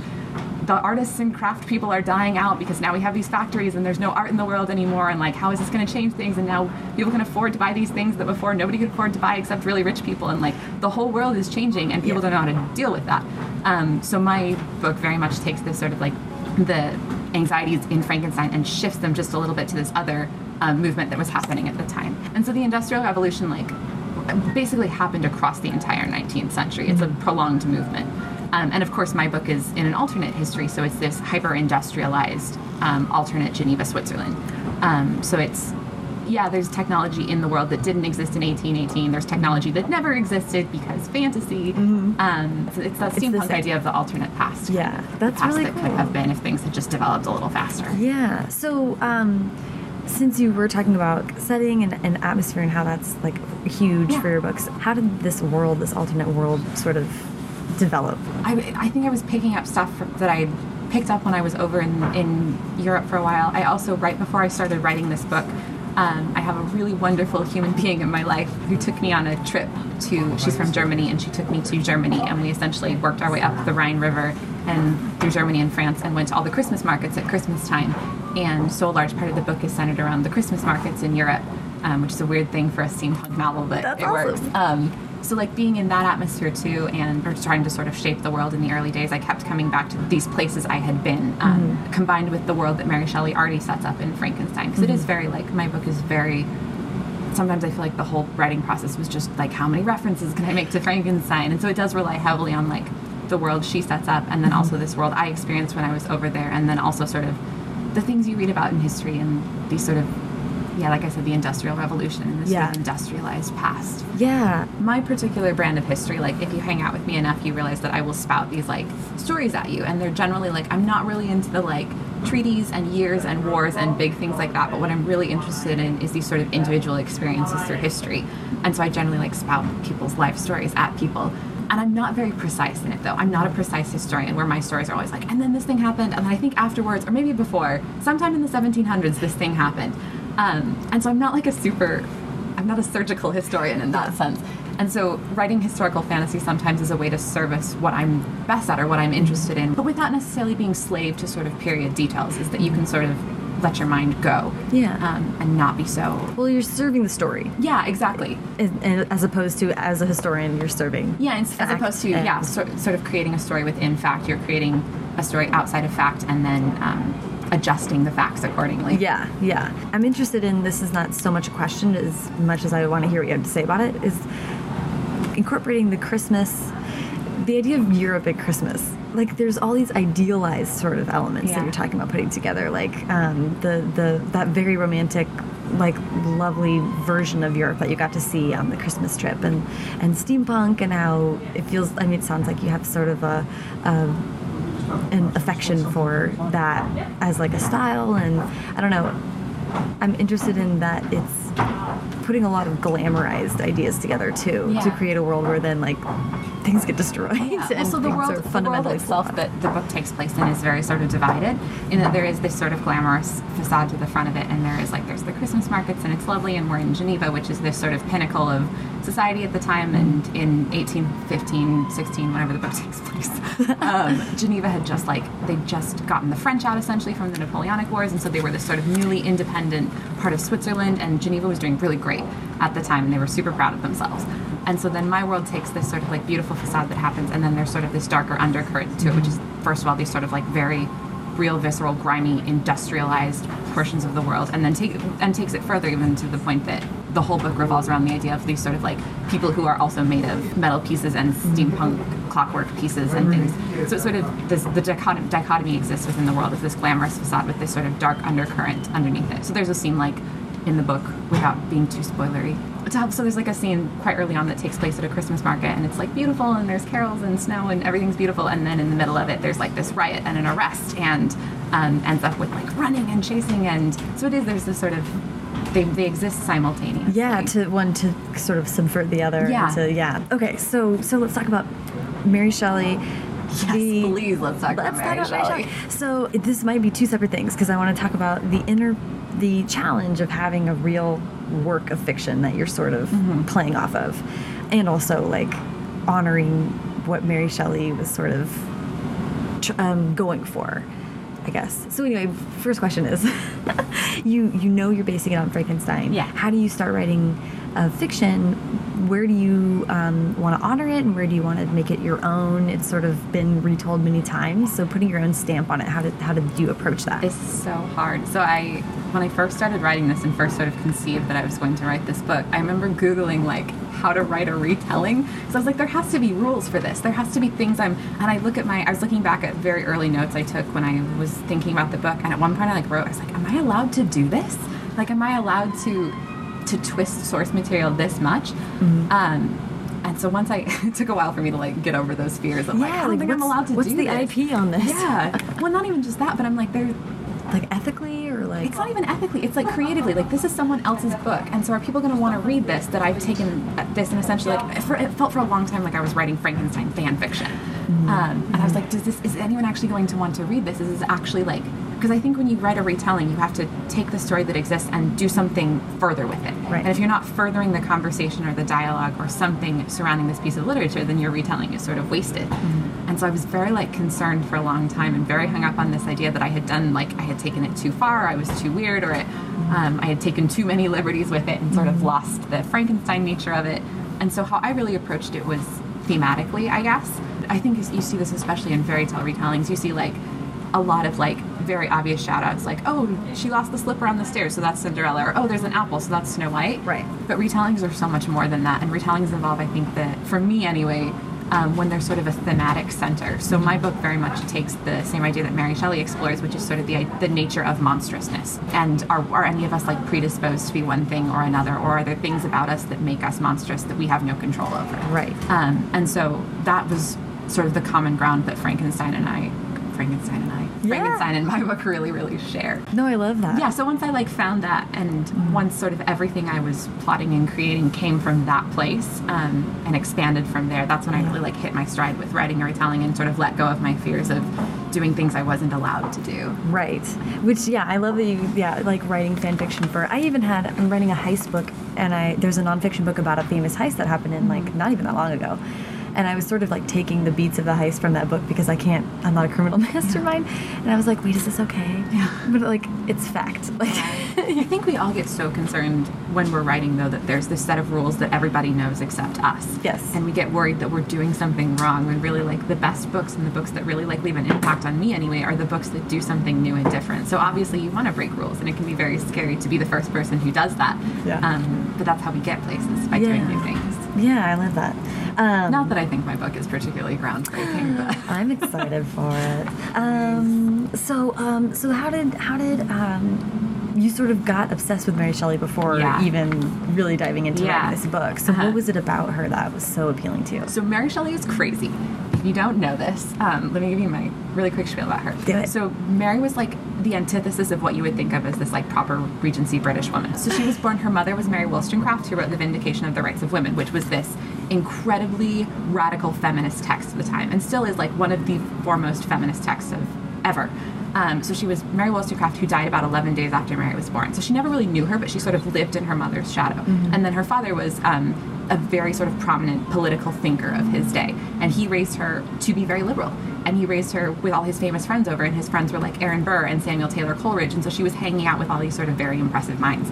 the artists and craft people are dying out because now we have these factories and there's no art in the world anymore and like how is this going to change things? And now people can afford to buy these things that before nobody could afford to buy except really rich people and like the whole world is changing and people Yeah. don't know how to deal with that. Um, so my book very much takes this sort of like the anxieties in Frankenstein and shifts them just a little bit to this other um, movement that was happening at the time. And so the Industrial Revolution, like, basically happened across the entire 19th century. It's a prolonged movement. Um, and of course, my book is in an alternate history, so it's this hyper industrialized um, alternate Geneva, Switzerland. Um, so it's yeah, there's technology in the world that didn't exist in 1818. There's technology that never existed because fantasy. Um, it's, it's that It's steampunk this- idea of the alternate past. Yeah, that's past really that cool. could have been if things had just developed a little faster. Yeah. So, um, since you were talking about setting and, and atmosphere and how that's like huge Yeah. for your books, how did this world, this alternate world, sort of develop? I, I think I was picking up stuff from, that I picked up when I was over in, in Europe for a while. I also, right before I started writing this book, um, I have a really wonderful human being in my life who took me on a trip to, she's from Germany, and she took me to Germany, and we essentially worked our way up the Rhine River and through Germany and France and went to all the Christmas markets at Christmas time. And so a large part of the book is centered around the Christmas markets in Europe, um, which is a weird thing for a steampunk novel, but That's it awesome. works. Um, so like being in that atmosphere too, and or trying to sort of shape the world in the early days, I kept coming back to these places I had been, um, Mm-hmm. combined with the world that Mary Shelley already sets up in Frankenstein, because Mm-hmm. is very like my book is very. Sometimes I feel like the whole writing process was just like how many references can I make to Frankenstein, and so it does rely heavily on like the world she sets up, and then also this world I experienced when I was over there, and then also sort of the things you read about in history and these sort of yeah, like I said, the Industrial Revolution and this Yeah. sort of industrialized past. Yeah. My particular brand of history, like if you hang out with me enough, you realize that I will spout these like stories at you, and they're generally like I'm not really into the like treaties and years and wars and big things like that. But what I'm really interested in is these sort of individual experiences through history, and so I generally like spout people's life stories at people. And I'm not very precise in it though. I'm not a precise historian where my stories are always like, and then this thing happened, and then I think afterwards, or maybe before, sometime in the 1700s, this thing happened. Um, and so I'm not like a super I'm not a surgical historian in that sense. And so writing historical fantasy sometimes is a way to service what I'm best at or what I'm interested in, but without necessarily being slave to sort of period details, is that you can sort of let your mind go. Yeah. Um, and not be so. Well, you're serving the story, Yeah, exactly. as opposed to as a historian, you're serving. Yeah, as, as opposed to, yeah, sort, sort of creating a story within fact. You're creating a story outside of fact and then um, adjusting the facts accordingly. Yeah, yeah. I'm interested in this is not so much a question as much as I want to hear what you have to say about it is incorporating the Christmas the idea of Europe at Christmas. Like there's all these idealized sort of elements that you're talking about putting together like um, the the that very romantic like lovely version of Europe that you got to see on the Christmas trip and and steampunk and how it feels I mean it sounds like you have sort of a, a an affection for that as like a style and I don't know. I'm interested in that it's putting a lot of glamorized ideas together too to create a world where then like things get destroyed Yeah. and Also, the world, are the world fundamentally itself that the book takes place in is very sort of divided, in that there is this sort of glamorous facade to the front of it, and there is like there's the Christmas markets, and it's lovely, and we're in Geneva, which is this sort of pinnacle of society at the time, and in 1815, 16, whenever the book takes place, um, Geneva had just like they'd just gotten the French out essentially from the Napoleonic Wars, and so they were this sort of newly independent part of Switzerland, and Geneva was doing really great at the time, and they were super proud of themselves. And so then my world takes this sort of like beautiful facade that happens, and then there's sort of this darker undercurrent to it, which is first of all these sort of like very real, visceral, grimy, industrialized portions of the world, and then take and takes it further even to the point that the whole book revolves around the idea of these sort of like people who are also made of metal pieces and steampunk clockwork pieces and things. So it's sort of this the dichotomy, dichotomy exists within the world of this glamorous facade with this sort of dark undercurrent underneath it. So there's a scene like in the book without being too spoilery. So there's like a scene quite early on that takes place at a Christmas market, and it's like beautiful, and there's carols and snow, and everything's beautiful. And then in the middle of it, there's like this riot and an arrest, and um, ends up with like running and chasing, and so it is. There's this sort of they, they exist simultaneously. yeah to one to sort of subvert the other Yeah. to yeah okay so so let's talk about Mary Shelley Yes, the- please, let's talk about Let's Mary talk about Shelley. Mary Shelley. So this might be two separate things because I want to talk about the inner, the challenge of having a real work of fiction that you're sort of Mm-hmm. playing off of, and also like honoring what Mary Shelley was sort of tr- um, going for. I guess. So anyway, first question is, you you know you're basing it on Frankenstein. Yeah. How do you start writing uh, fiction? Where do you um, want to honor it, and where do you want to make it your own? It's sort of been retold many times, so putting your own stamp on it. How did how did you approach that? It's so hard. So I, when I first started writing this and first sort of conceived that I was going to write this book, I remember googling like how to write a retelling. So I was like, there has to be rules for this. There has to be things I'm. And I look at my. I was looking back at very early notes I took when I was thinking about the book, and at one point I like wrote, I was like, am I allowed to do this? Like, am I allowed to to twist source material this much? Mm-hmm. Um, and so once I, it took a while for me to like get over those fears of like, I don't like, think I'm allowed to what's do the this. IP on this? Yeah. Well, not even just that, but I'm like, there. like ethically or like It's not even ethically. It's like creatively. Like this is someone else's book, and so are people going to want to read this? That I've taken this and essentially like for, it felt for a long time like I was writing Frankenstein fan fiction, um, and I was like, does this is anyone actually going to want to read this? Is this actually like? Because I think when you write a retelling, you have to take the story that exists and do something further with it. Right. And if you're not furthering the conversation or the dialogue or something surrounding this piece of literature, then your retelling is sort of wasted. Mm-hmm. And so I was very like concerned for a long time and very hung up on this idea that I had done like I had taken it too far, I was too weird, or it, mm-hmm. um, I had taken too many liberties with it and sort of mm-hmm. lost the Frankenstein nature of it. And so how I really approached it was thematically, I guess. I think you see this especially in fairy tale retellings. You see like a lot of like very obvious shout outs like oh she lost the slipper on the stairs so that's cinderella or oh there's an apple so that's snow white Right. but retellings are so much more than that and retellings involve i think that for me anyway um, when there's sort of a thematic center. So my book very much takes the same idea that Mary Shelley explores, which is sort of the the nature of monstrousness. And are, are any of us like predisposed to be one thing or another, or are there things about us that make us monstrous that we have no control over? Right. Um, and so that was sort of the common ground that Frankenstein and I, Frankenstein and I, Yeah. Frankenstein and my book really, really share. No, I love that. Yeah, so once I like found that, and once sort of everything I was plotting and creating came from that place, um, and expanded from there, that's when I really like hit my stride with writing or retelling and sort of let go of my fears of doing things I wasn't allowed to do. Right. Which yeah, I love that you yeah like writing fan fiction for. I even had I'm writing a heist book, and I there's a nonfiction book about a famous heist that happened in like not even that long ago. And I was sort of like taking the beats of the heist from that book because I can't, I'm not a criminal mastermind. And I was like, wait, is this okay? Yeah. But like, it's fact. Like, I think we all get so concerned when we're writing, though, that there's this set of rules that everybody knows except us. Yes. And we get worried that we're doing something wrong when really, like, the best books and the books that really, like, leave an impact on me anyway are the books that do something new and different. So obviously, you want to break rules, and it can be very scary to be the first person who does that. Yeah. Um, but that's how we get places by doing new things. Yeah, I love that. Um, Not that I think my book is particularly groundbreaking, but. I'm excited for it. Um, so, um, so how did how did um, you sort of got obsessed with Mary Shelley before Yeah. even really diving into Yeah. writing this book? So, Uh-huh. what was it about her that was so appealing to you? So Mary Shelley is crazy. You don't know this, um, let me give you my really quick spiel about her. Do it. So Mary was like the antithesis of what you would think of as this like proper Regency British woman. So she was born. Her mother was Mary Wollstonecraft, who wrote *The Vindication of the Rights of Women*, which was this incredibly radical feminist text of the time, and still is like one of the foremost feminist texts of ever. Um, so she was Mary Wollstonecraft, who died about 11 days after Mary was born. So she never really knew her, but she sort of lived in her mother's shadow. And then her father was um, a very sort of prominent political thinker of his day, and he raised her to be very liberal. And he raised her with all his famous friends over, and his friends were like Aaron Burr and Samuel Taylor Coleridge, and so she was hanging out with all these sort of very impressive minds.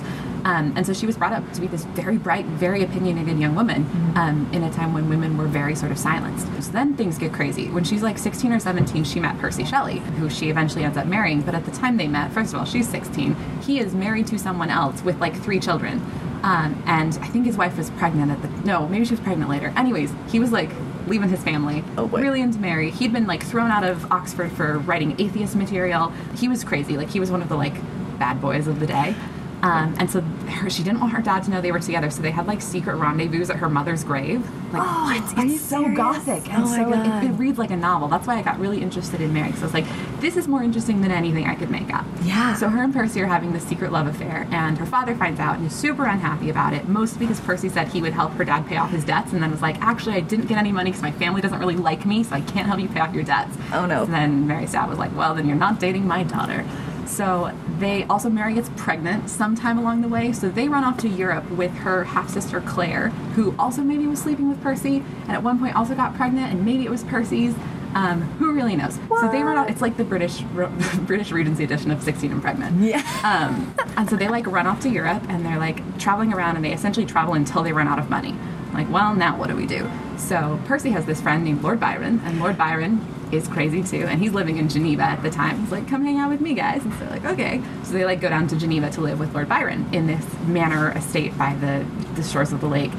Um, and so she was brought up to be this very bright, very opinionated young woman um, in a time when women were very sort of silenced. So then things get crazy. When she's like 16 or 17, she met Percy Shelley, who she eventually ends up marrying. But at the time they met, first of all, she's 16. He is married to someone else with like three children. Um, and I think his wife was pregnant at the no, maybe she was pregnant later. Anyways, he was like leaving his family, Oh, boy. really into Mary. He'd been like thrown out of Oxford for writing atheist material. He was crazy. Like he was one of the like bad boys of the day. Um, and so her, she didn't want her dad to know they were together, so they had like secret rendezvous at her mother's grave. Like, Oh, it's, you it's so serious? gothic, and Oh my so like, it, it reads like a novel. That's why I got really interested in Mary. Because I was like, this is more interesting than anything I could make up. Yeah. So her and Percy are having this secret love affair, and her father finds out and is super unhappy about it. Mostly because Percy said he would help her dad pay off his debts, and then was like, actually, I didn't get any money because my family doesn't really like me, so I can't help you pay off your debts. Oh, no. And then Mary's dad was like, well, then you're not dating my daughter. So they also Mary gets pregnant sometime along the way, so they run off to Europe with her half sister Claire, who also maybe was sleeping with Percy, and at one point also got pregnant, and maybe it was Percy's. Um, who really knows? So they run off. It's like the British British Regency edition of 16 and Pregnant. Yeah. Um, and so they like run off to Europe, and they're like traveling around, and they essentially travel until they run out of money. Like, well, now what do we do? So Percy has this friend named Lord Byron, and Lord Byron is crazy too, and he's living in Geneva at the time. He's like, come hang out with me, guys. And so like, okay. So they like go down to Geneva to live with Lord Byron in this manor estate by the, the shores of the lake,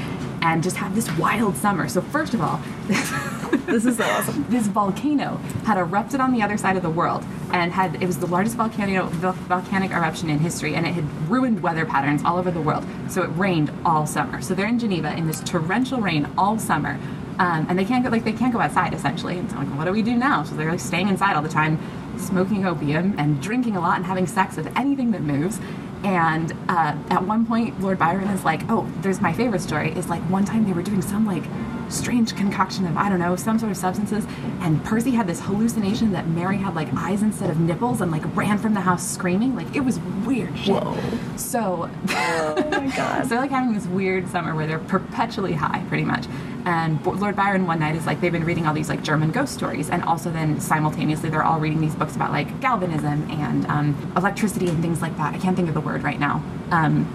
and just have this wild summer. So first of all, This is so awesome. this volcano had erupted on the other side of the world and had it was the largest volcano volcanic eruption in history and it had ruined weather patterns all over the world. So it rained all summer. So they're in geneva in this torrential rain all summer um, and they can't go like they can't go outside essentially. And so like what do we do now? So they're like staying inside all the time smoking opium and drinking a lot and having sex with anything that moves and uh, at one point lord byron is like oh there's my favorite story. Is like one time they were doing some like strange concoction of I don't know some sort of substances, and Percy had this hallucination that Mary had like eyes instead of nipples and like ran from the house screaming. Like it was weird shit. Whoa. So, Oh my god. so they're like having this weird summer where they're perpetually high, pretty much. And Lord Byron one night is like they've been reading all these like German ghost stories, and also then simultaneously they're all reading these books about like galvanism and um, electricity and things like that. I can't think of the word right now. Um,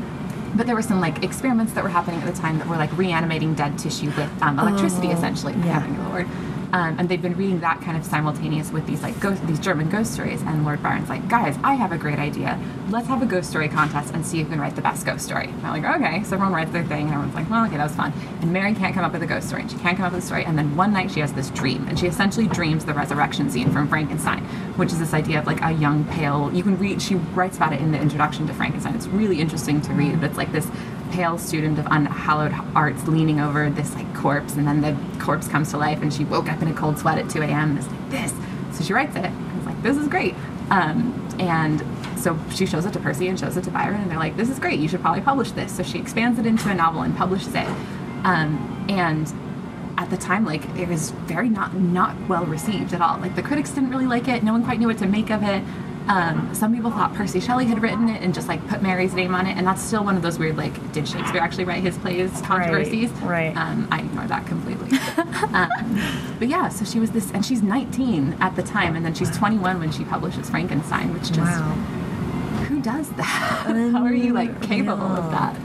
but there were some like experiments that were happening at the time that were like reanimating dead tissue with um, electricity, Oh, essentially. I yeah. can't think the word. Um, and they've been reading that kind of simultaneous with these like ghost, these German ghost stories. And Lord Byron's like, guys, I have a great idea. Let's have a ghost story contest and see who can write the best ghost story. And I'm like, okay. So everyone writes their thing, and everyone's like, well, okay, that was fun. And Mary can't come up with a ghost story, and she can't come up with a story. And then one night she has this dream, and she essentially dreams the resurrection scene from Frankenstein, which is this idea of like a young, pale. You can read. She writes about it in the introduction to Frankenstein. It's really interesting to read. But it's like this pale student of unhallowed arts leaning over this like corpse, and then the corpse comes to life, and she woke up in a cold sweat at 2 a.m. and is like this. So she writes it. I was like, this is great. Um, and so she shows it to Percy and shows it to Byron, and they're like, this is great. You should probably publish this. So she expands it into a novel and publishes it. Um, and at the time, like it was very not not well received at all. Like the critics didn't really like it. No one quite knew what to make of it. Um, some people thought Percy Shelley had written it and just like put Mary's name on it, and that's still one of those weird like, did Shakespeare actually write his plays controversies? right. Um, I ignore that completely. um, but yeah, so she was this, and she's 19 at the time, and then she's 21 when she publishes Frankenstein, which just Wow. who does that? How are you like capable of that?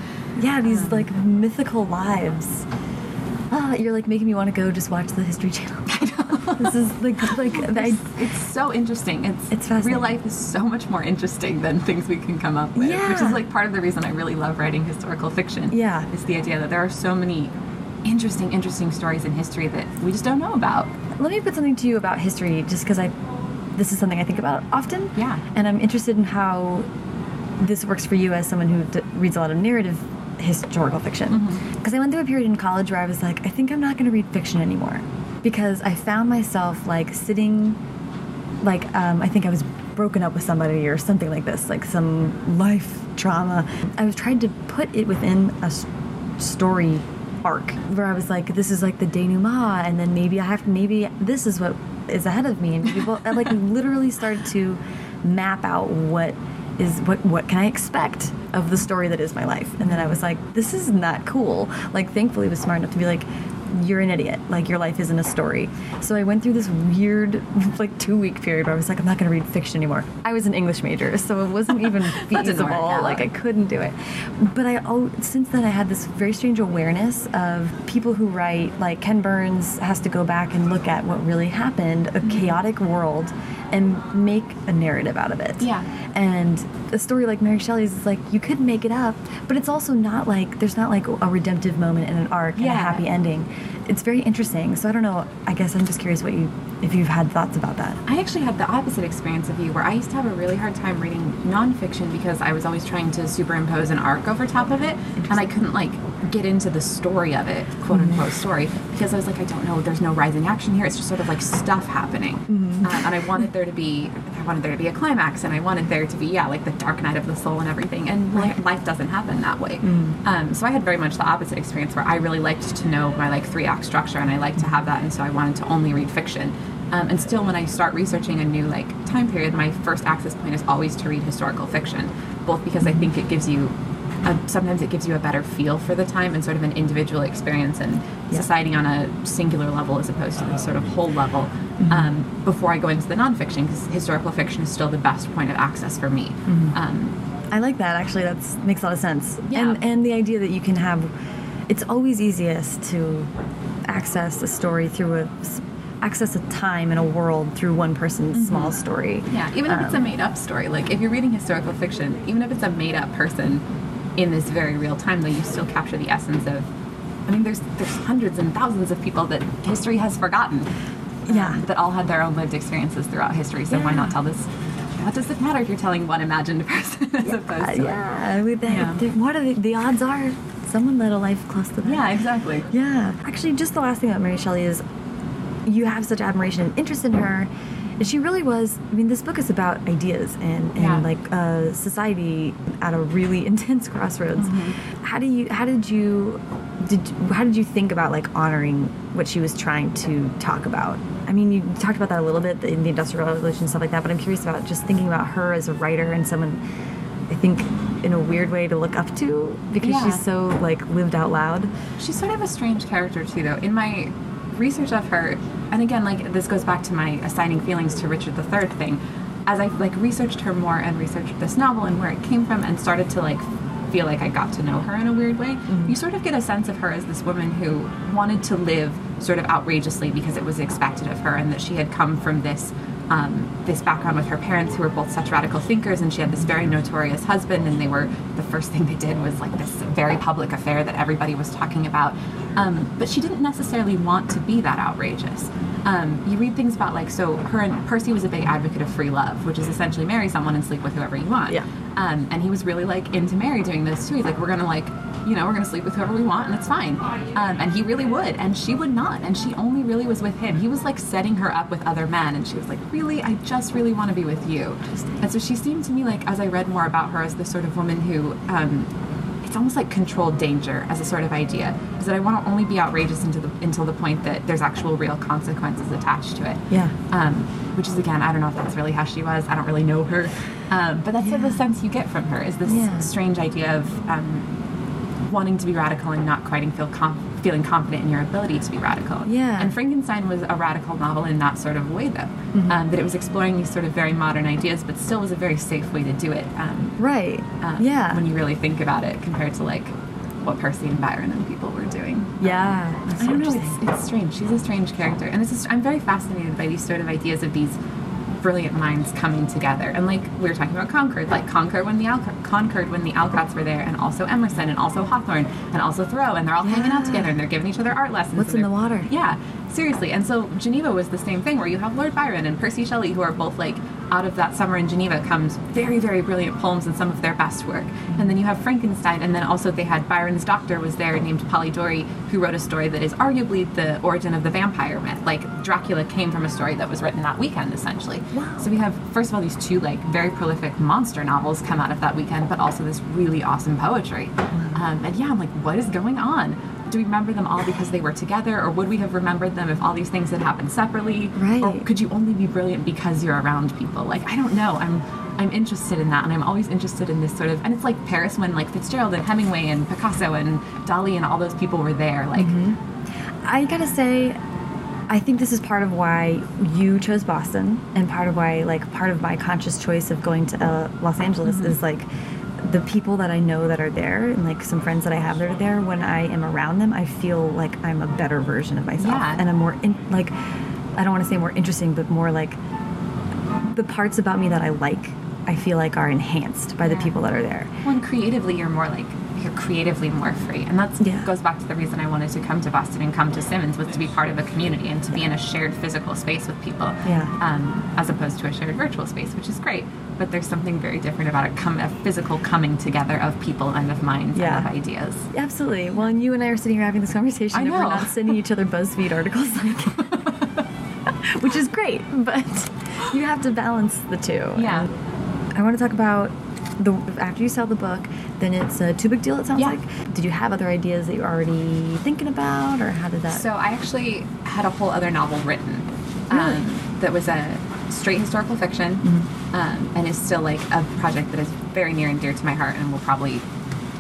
Yeah, these Um, like mythical lives. Ah, you're like making me want to go just watch the History Channel. this is like like I, It's so interesting. It's, It's fascinating. real life is so much more interesting than things we can come up with. Which is like part of the reason I really love writing historical fiction. Yeah. Is the idea that there are so many interesting, interesting stories in history that we just don't know about. let me put something to you about history, just because I this is something I think about often. Yeah. and I'm interested in how this works for you as someone who d- reads a lot of narrative historical fiction. Mm-hmm. Because I went through a period in college where I was like, I think I'm not going to read fiction anymore, because I found myself like sitting, like um, I think I was broken up with somebody or something like this, like some life trauma. I was trying to put it within a story arc where I was like, this is like the denouement, and then maybe I have to, maybe this is what is ahead of me, and people I like literally started to map out what is what what can I expect of the story that is my life, and then I was like, this is not cool. Like, thankfully, I was smart enough to be like. You're an idiot. Like your life isn't a story. So I went through this weird, like two week period where I was like, I'm not going to read fiction anymore. I was an English major, so it wasn't even feasible. Like I couldn't do it. But I oh, since then I had this very strange awareness of people who write like Ken Burns has to go back and look at what really happened, a Mm-hmm. chaotic world, and make a narrative out of it. Yeah. And a story like Mary Shelley's is like you could make it up, but it's also not like there's not like a redemptive moment and an arc and a happy ending. It's very interesting. So I don't know. I guess I'm just curious what you if you've had thoughts about that. I actually had the opposite experience of you, where I used to have a really hard time reading nonfiction because I was always trying to superimpose an arc over top of it, and I couldn't like get into the story of it, quote unquote story, because I was like, I don't know, there's no rising action here. It's just sort of like stuff happening, um, and I wanted there to be, I wanted there to be a climax, and I wanted there to be, yeah, like the dark night of the soul and everything, and li- life doesn't happen that way. Um, so I had very much the opposite experience, where I really liked to know my like three act structure, and I like to have that, and so I wanted to only read fiction. Um, and still, when I start researching a new like time period, my first access point is always to read historical fiction, both because I think it gives you, a, sometimes it gives you a better feel for the time and sort of an individual experience and Yeah. society on a singular level as opposed to this sort of whole level. Um, before I go into the nonfiction, because historical fiction is still the best point of access for me. Um, I like that actually. That makes a lot of sense. Yeah. And and the idea that you can have it's always easiest to access a story through a access a time and a world through one person's small story. Yeah, even if it's a Um, made up story. Like if you're reading historical fiction, even if it's a made up person in this very real time, though, you still capture the essence of. I mean, there's there's hundreds and thousands of people that history has forgotten. um, Yeah. that all had their own lived experiences throughout history. So why not tell this? What does it matter if you're telling one imagined person as opposed Uh, to? yeah, that, Yeah. what are the, the odds are someone led a life close to that. Yeah, exactly. Yeah. Actually, just the last thing about Mary Shelley is you have such admiration and interest in her. And she really was. I mean, this book is about ideas and, and Yeah. like uh, society at a really intense crossroads. Mm-hmm. How do you? How did you? Did how did you think about like honoring what she was trying to talk about? I mean, you talked about that a little bit in the Industrial Revolution and stuff like that. But I'm curious about just thinking about her as a writer and someone. I think in a weird way to look up to because Yeah. she's so like lived out loud. She's sort of a strange character too, though. In my research of her, and again, like this goes back to my assigning feelings to Richard III thing. As I like researched her more and researched this novel and where it came from, and started to like feel like I got to know her in a weird way. Mm-hmm. You sort of get a sense of her as this woman who wanted to live sort of outrageously because it was expected of her, and that she had come from this um, this background with her parents who were both such radical thinkers, and she had this very notorious husband, and they were the first thing they did was like this very public affair that everybody was talking about. Um, but she didn't necessarily want to be that outrageous. Um, you read things about like so her and Percy was a big advocate of free love, which is essentially marry someone and sleep with whoever you want. Yeah. Um, and he was really like into Mary doing this too. He's like, we're gonna like, you know, we're gonna sleep with whoever we want, and it's fine. Um, and he really would, and she would not, and she only really was with him. He was like setting her up with other men, and she was like, really, I just really want to be with you. And so she seemed to me like, as I read more about her, as the sort of woman who. Um, it's almost like controlled danger as a sort of idea is that I want to only be outrageous into the, until the point that there's actual real consequences attached to it. Yeah. Um, which is again, I don't know if that's really how she was. I don't really know her, um, but that's sort of the sense you get from her is this Yeah. strange idea of um, wanting to be radical and not quite feel com- feeling confident in your ability to be radical. Yeah. And Frankenstein was a radical novel in that sort of way, though, Mm-hmm. um, that it was exploring these sort of very modern ideas, but still was a very safe way to do it. Um, Right. um, yeah. When you really think about it, compared to like what Percy and Byron and people were doing. yeah. I don't know. It's, it's strange. She's a strange character, and it's just, I'm very fascinated by these sort of ideas of these brilliant minds coming together. And like we were talking about Concord, like Concord when the Alco- Concord when the Alcotts were there, and also Emerson, and also Hawthorne, and also Thoreau, and they're all hanging out together, and they're giving each other art lessons. What's in the water? Yeah, seriously. And so Geneva was the same thing, where you have Lord Byron and Percy Shelley, who are both like out of that summer in Geneva comes very, very brilliant poems and some of their best work. And then you have Frankenstein, and then also they had Byron's doctor was there named Polidori, who wrote a story that is arguably the origin of the vampire myth. Like Dracula came from a story that was written that weekend, essentially. Wow. So we have first of all these two like very prolific monster novels come out of that weekend, but also this really awesome poetry. Um, and yeah, I'm like, what is going on? Do we remember them all because they were together, or would we have remembered them if all these things had happened separately? Right. Or could you only be brilliant because you're around people? Like I don't know. I'm I'm interested in that, and I'm always interested in this sort of. And it's like Paris when like Fitzgerald and Hemingway and Picasso and Dali and all those people were there. Like I gotta say, I think this is part of why you chose Boston, and part of why, like, part of my conscious choice of going to uh, Los Angeles Mm-hmm. is like the people that I know that are there, and like some friends that I have that are there. When I am around them, I feel like I'm a better version of myself, Yeah. and I'm more in, like, I don't want to say more interesting, but more like the parts about me that I like. I feel like are enhanced by the people that are there. Well, and creatively, you're more like you're creatively more free, and that Yeah. goes back to the reason I wanted to come to Boston and come to Simmons was to be part of a community and to be in a shared physical space with people, Yeah. um, as opposed to a shared virtual space, which is great. But there's something very different about a, come, a physical coming together of people and of minds Yeah. and of ideas. Absolutely. Well, and you and I are sitting here having this conversation, I and we're not sending each other BuzzFeed articles, like, which is great. But you have to balance the two. Yeah. And I want to talk about the after you sell the book, then it's a too big deal. It sounds Yeah. like. Did you have other ideas that you were already thinking about, or how did that? So I actually had a whole other novel written um, that was a straight historical fiction, um, and is still like a project that is very near and dear to my heart, and will probably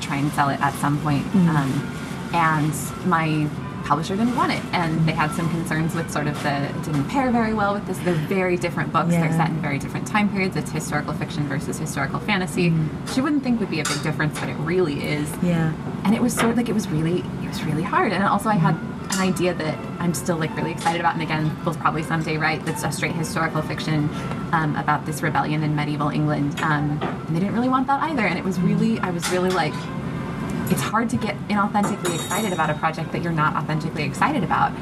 try and sell it at some point. Um, and my publisher didn't want it, and they had some concerns with sort of the it didn't pair very well with this. They're very different books. They're set in very different time periods. It's historical fiction versus historical fantasy. She wouldn't think would be a big difference, but it really is yeah. and it was sort of like it was really it was really hard and also i had an idea that i'm still like really excited about and again we'll probably someday write that's a straight historical fiction um, about this rebellion in medieval england um, and they didn't really want that either and it was really i was really like it's hard to get inauthentically excited about a project that you're not authentically excited about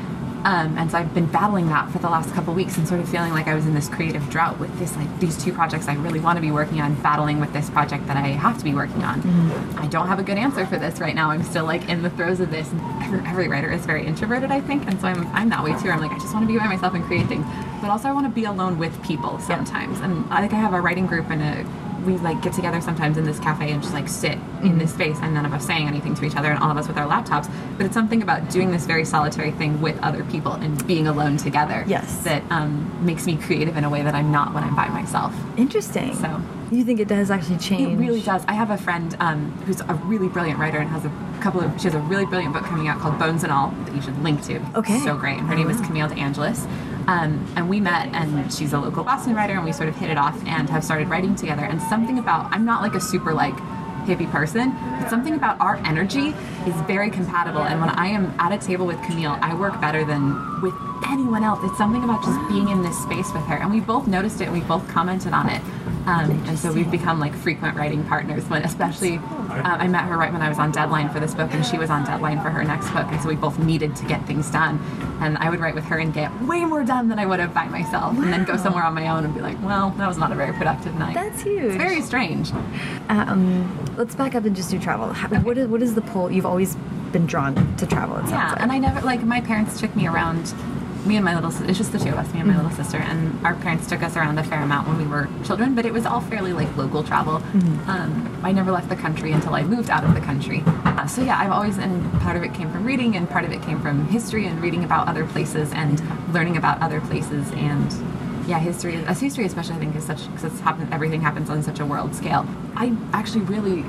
um, and so I've been battling that for the last couple weeks and sort of feeling like I was in this creative drought with this like these two projects I really want to be working on, battling with this project that I have to be working on. I don't have a good answer for this right now. I'm still like in the throes of this. Every, every writer is very introverted, I think, and so I'm I'm that way too. I'm like I just want to be by myself and create things, but also I want to be alone with people sometimes. And I think I have a writing group and a we like get together sometimes in this cafe and just like sit in this space and none of us saying anything to each other and all of us with our laptops but it's something about doing this very solitary thing with other people and being alone together Yes. that um, makes me creative in a way that i'm not when i'm by myself Interesting. So- you think it does actually change? it really does. I have a friend um, who's a really brilliant writer and has a couple of. She has a really brilliant book coming out called Bones and All that you should link to. Okay. So great. And her name is Camille DeAngelis. Um, and we met, and she's a local Boston writer, and we sort of hit it off and have started writing together. And something about I'm not like a super like hippie person, but something about our energy is very compatible. And when I am at a table with Camille, I work better than with anyone else. It's something about just being in this space with her. And we both noticed it and we both commented on it. Um, and so we've become like frequent writing partners. When especially, uh, I met her right when I was on deadline for this book, and she was on deadline for her next book, and so we both needed to get things done. And I would write with her and get way more done than I would have by myself, and then go somewhere on my own and be like, well, that was not a very productive night. That's huge. It's very strange. Um, let's back up and just do travel. How, what, is, what is the pull? You've always been drawn to travel. It Yeah, like. and I never like my parents took me around. Me and my little, it's just the two of us, me and my little sister, and our parents took us around a fair amount when we were children. But it was all fairly like local travel. Um, I never left the country until I moved out of the country. Uh, so yeah, I've always, and part of it came from reading, and part of it came from history and reading about other places and learning about other places and yeah, history, as history especially, I think is such because it's happen, everything happens on such a world scale. I actually really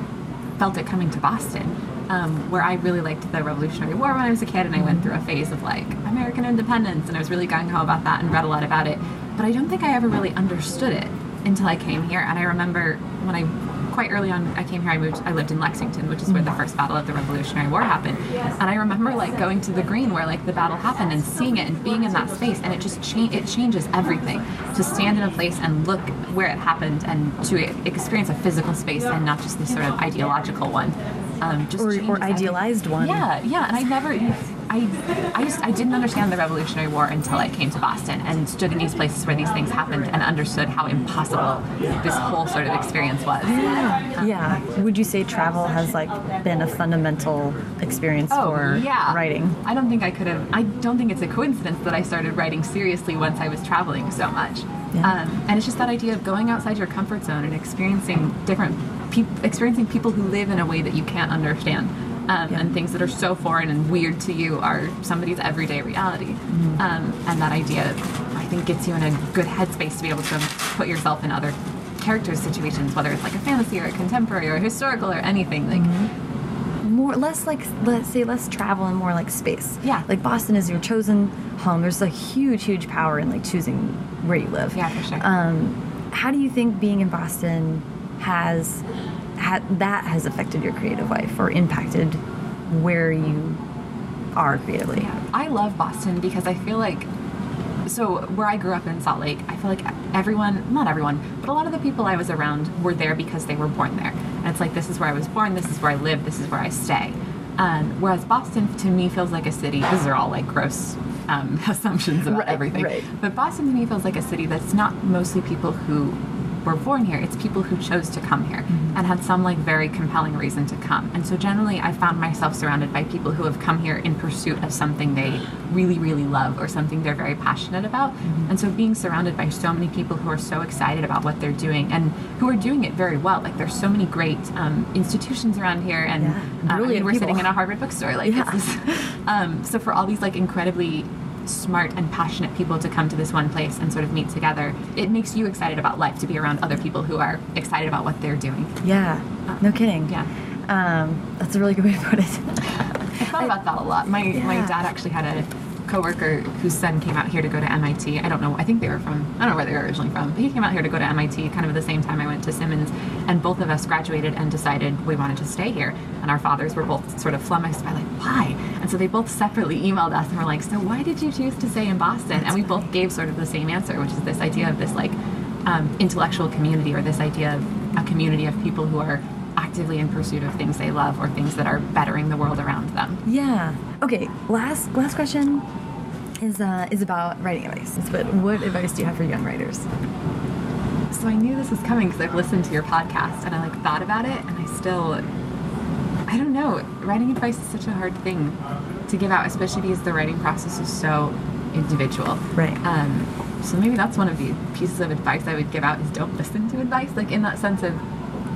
felt it coming to Boston, um, where I really liked the Revolutionary War when I was a kid, and I went through a phase of like American independence, and I was really gung ho about that and read a lot about it. But I don't think I ever really understood it until I came here. And I remember when I quite early on I came here, I moved, I lived in Lexington, which is where the first battle of the Revolutionary War happened. And I remember like going to the green where like the battle happened and seeing it and being in that space, and it just cha- it changes everything to stand in a place and look where it happened and to experience a physical space and not just this sort of ideological one. Um, just Or- or everything. idealized one. Yeah, yeah, and I never, I, I just, I didn't understand the Revolutionary War until I came to Boston and stood in these places where these things happened and understood how impossible this whole sort of experience was. yeah. Yeah. Would you say travel has like been a fundamental experience for Oh, yeah. writing? I don't think I could have. I don't think it's a coincidence that I started writing seriously once I was traveling so much. Yeah. Um, and it's just that idea of going outside your comfort zone and experiencing different, peop experiencing people who live in a way that you can't understand. Um, Yeah. And things that are so foreign and weird to you are somebody's everyday reality. Mm-hmm. Um, and that idea, I think, gets you in a good headspace to be able to put yourself in other characters' situations, whether it's like a fantasy or a contemporary or a historical or anything. Like, Mm-hmm. More, less like let's say less travel and more like space. Yeah. Like Boston is your chosen home. There's a huge, huge power in like choosing where you live. Yeah, for sure. Um, how do you think being in Boston has had that has affected your creative life or impacted where you are creatively? Yeah, I love Boston because I feel like so where I grew up in Salt Lake, I feel like everyone, not everyone, but a lot of the people I was around were there because they were born there. And it's like this is where I was born, this is where I live, this is where I stay. Um, whereas Boston to me feels like a city. These are all like gross um, assumptions about Right, everything. right. But Boston to me feels like a city that's not mostly people who were born here. It's people who chose to come here Mm-hmm. and had some like very compelling reason to come. And so generally, I found myself surrounded by people who have come here in pursuit of something they really, really love or something they're very passionate about. Mm-hmm. And so being surrounded by so many people who are so excited about what they're doing and who are doing it very well. Like there's so many great um, institutions around here, and Yeah, um, I mean, we're people. sitting in a Harvard bookstore. Like Yeah. this, um, so for all these like incredibly smart and passionate people to come to this one place and sort of meet together, it makes you excited about life to be around other people who are excited about what they're doing. Yeah. No kidding. Yeah. Um, that's a really good way to put it. I thought about that a lot. My my dad actually had a coworker whose son came out here to go to MIT. I don't know. I think they were from. I don't know where they were originally from. But he came out here to go to MIT, kind of at the same time I went to Simmons, and both of us graduated and decided we wanted to stay here. And our fathers were both sort of flummoxed by like, why? And so they both separately emailed us and were like, so why did you choose to stay in Boston? And we both gave sort of the same answer, which is this idea of this like um, intellectual community or this idea of a community of people who are actively in pursuit of things they love or things that are bettering the world around them. Yeah. Okay. Last last question is uh, is about writing advice. But what advice do you have for young writers? So I knew this was coming because I've listened to your podcast and I like thought about it and I still, I don't know. Writing advice is such a hard thing to give out, especially because the writing process is so individual. Right. Um, so maybe that's one of the pieces of advice I would give out is don't listen to advice. Like in that sense of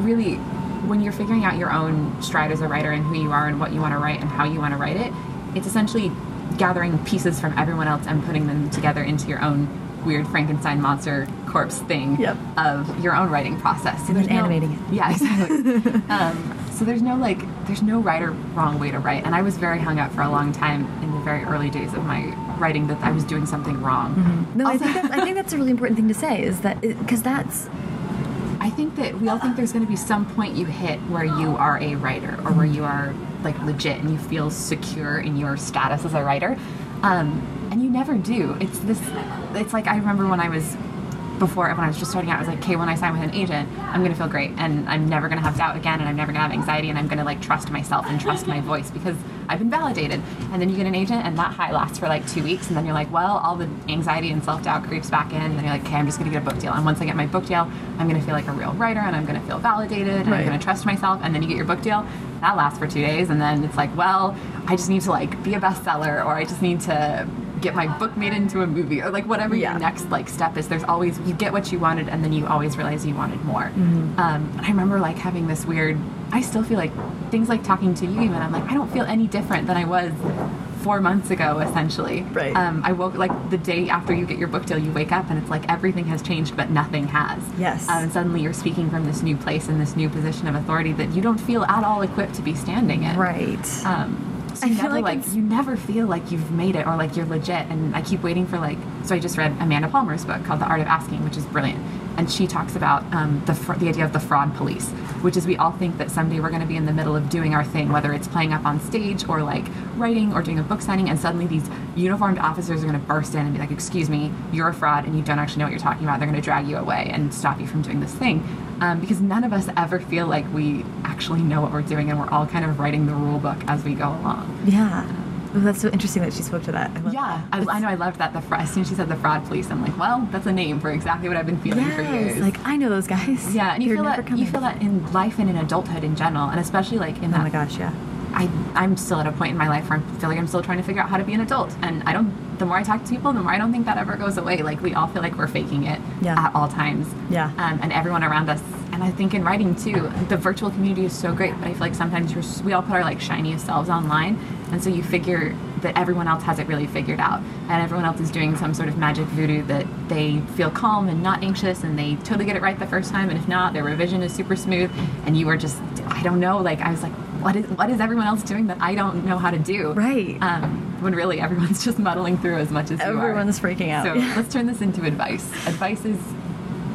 really when you're figuring out your own stride as a writer and who you are and what you want to write and how you want to write it, it's essentially gathering pieces from everyone else and putting them together into your own weird Frankenstein monster corpse thing Yep. of your own writing process. So And no- animating it. Yeah, exactly. um, so there's no like, there's no right or wrong way to write. And I was very hung up for a long time in the very early days of my writing that I was doing something wrong. No, I think that's, I think that's a really important thing to say. Is that because that's I think that we all think there's going to be some point you hit where you are a writer or where you are like legit and you feel secure in your status as a writer. Um, and you never do. It's this, it's like I remember when I was before when I was just starting out, I was like, okay, when I sign with an agent, I'm gonna feel great, and I'm never gonna have doubt again, and I'm never gonna have anxiety, and I'm gonna like trust myself and trust my voice because I've been validated. And then you get an agent, and that high lasts for like two weeks, and then you're like, well, all the anxiety and self doubt creeps back in, and then you're like, okay, I'm just gonna get a book deal, and once I get my book deal, I'm gonna feel like a real writer, and I'm gonna feel validated, and Right. I'm gonna trust myself, and then you get your book deal. That lasts for two days, and then it's like, well, I just need to like be a bestseller, or I just need to get my book made into a movie or like whatever Yeah. your next like step is there's always you get what you wanted and then you always realize you wanted more Mm-hmm. um, and i remember like having this weird i still feel like things like talking to you even i'm like i don't feel any different than i was four months ago essentially Right. um, i woke like the day after you get your book deal you wake up and it's like everything has changed but nothing has Yes. um, and suddenly you're speaking from this new place in this new position of authority that you don't feel at all equipped to be standing in Right. So I you feel never like like, you never feel like you've made it or like you're legit. And I keep waiting for like so I just read Amanda Palmer's book called The Art of Asking, which is brilliant. And she talks about um, the the idea of the fraud police, which is we all think that someday we're going to be in the middle of doing our thing, whether it's playing up on stage or like writing or doing a book signing, and suddenly these uniformed officers are going to burst in and be like, "Excuse me, you're a fraud, and you don't actually know what you're talking about." They're going to drag you away and stop you from doing this thing, um, because none of us ever feel like we actually know what we're doing, and we're all kind of writing the rule book as we go along. yeah. Oh, that's so interesting that she spoke to that. I love Yeah, that. I, I know. I loved that. The fr- as soon as she said the fraud police, I'm like, well, that's a name for exactly what I've been feeling for Yes, years. like I know those guys. yeah, and you They're feel that you feel that in life and in adulthood in general, and especially like in Oh that my gosh, yeah. I, I'm still at a point in my life where I feel like I'm still trying to figure out how to be an adult. And I don't, the more I talk to people, the more I don't think that ever goes away. Like, we all feel like we're faking it Yeah. at all times. Yeah. Um, and everyone around us. And I think in writing too, the virtual community is so great, but I feel like sometimes we all put our like shiniest selves online. And so you figure that everyone else has it really figured out. And everyone else is doing some sort of magic voodoo that they feel calm and not anxious and they totally get it right the first time. And if not, their revision is super smooth. And you are just, I don't know, like, I was like, what is what is everyone else doing that I don't know how to do? Right. Um, when really everyone's just muddling through as much as you are. Everyone's freaking out. So let's turn this into advice. Advice is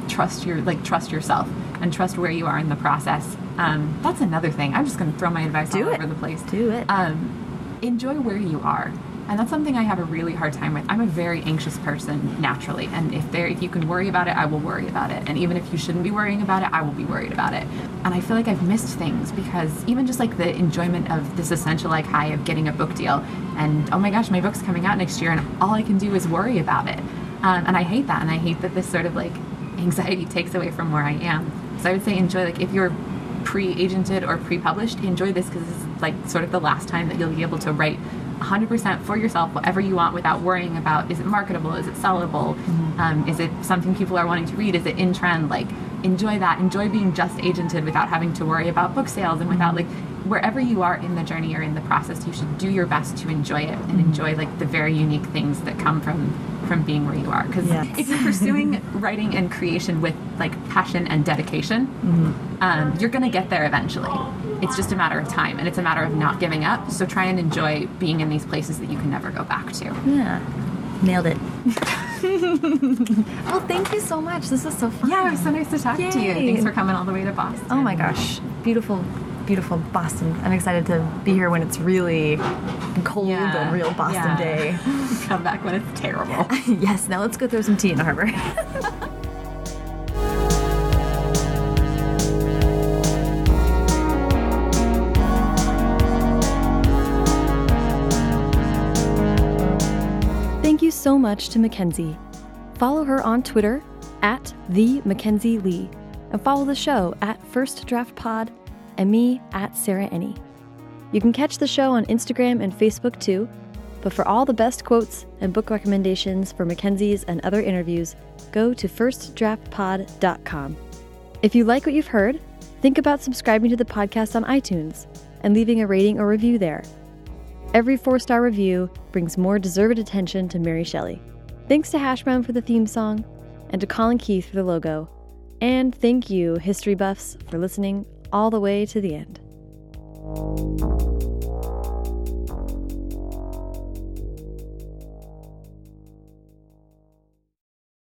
trust your like trust yourself and trust where you are in the process. Um, that's another thing. I'm just going to throw my advice Do all it. over the place. Do it. Um, enjoy where you are. And that's something I have a really hard time with. I'm a very anxious person naturally, and if there, if you can worry about it, I will worry about it. And even if you shouldn't be worrying about it, I will be worried about it. And I feel like I've missed things because even just like the enjoyment of this essential like high of getting a book deal, and oh my gosh, my book's coming out next year, and all I can do is worry about it. Um, and I hate that, and I hate that this sort of like anxiety takes away from where I am. So I would say enjoy like if you're pre-agented or pre-published, enjoy this because this is like sort of the last time that you'll be able to write 100% for yourself whatever you want without worrying about is it marketable, is it sellable, um, is it something people are wanting to read, is it in trend? Like enjoy that, enjoy being just agented without having to worry about book sales and without like wherever you are in the journey or in the process, you should do your best to enjoy it and enjoy like the very unique things that come from from being where you are. Because Yes. if you're pursuing writing and creation with like passion and dedication um, you're gonna get there eventually it's just a matter of time and it's a matter of not giving up so try and enjoy being in these places that you can never go back to Yeah. Nailed it. well, oh, thank you so much. This was so fun. yeah it was so nice to talk to you thanks for coming all the way to boston Oh my gosh. Beautiful, beautiful Boston. I'm excited to be here when it's really cold Yeah. and real Boston Yeah. day. come back when it's terrible yes, now let's go throw some tea in the harbor. So much to Mackenzi. Follow her on Twitter at the Mackenzi Lee, and follow the show at First Draft Pod and me at Sarah Enni. You can catch the show on Instagram and Facebook too. But for all the best quotes and book recommendations for Mackenzi's and other interviews, go to firstdraftpod.com. If you like what you've heard, think about subscribing to the podcast on iTunes and leaving a rating or review there. Every four star review brings more deserved attention to Mary Shelley. Thanks to Hashbrown for the theme song, and to Colin Keith for the logo. And thank you, history buffs, for listening all the way to the end.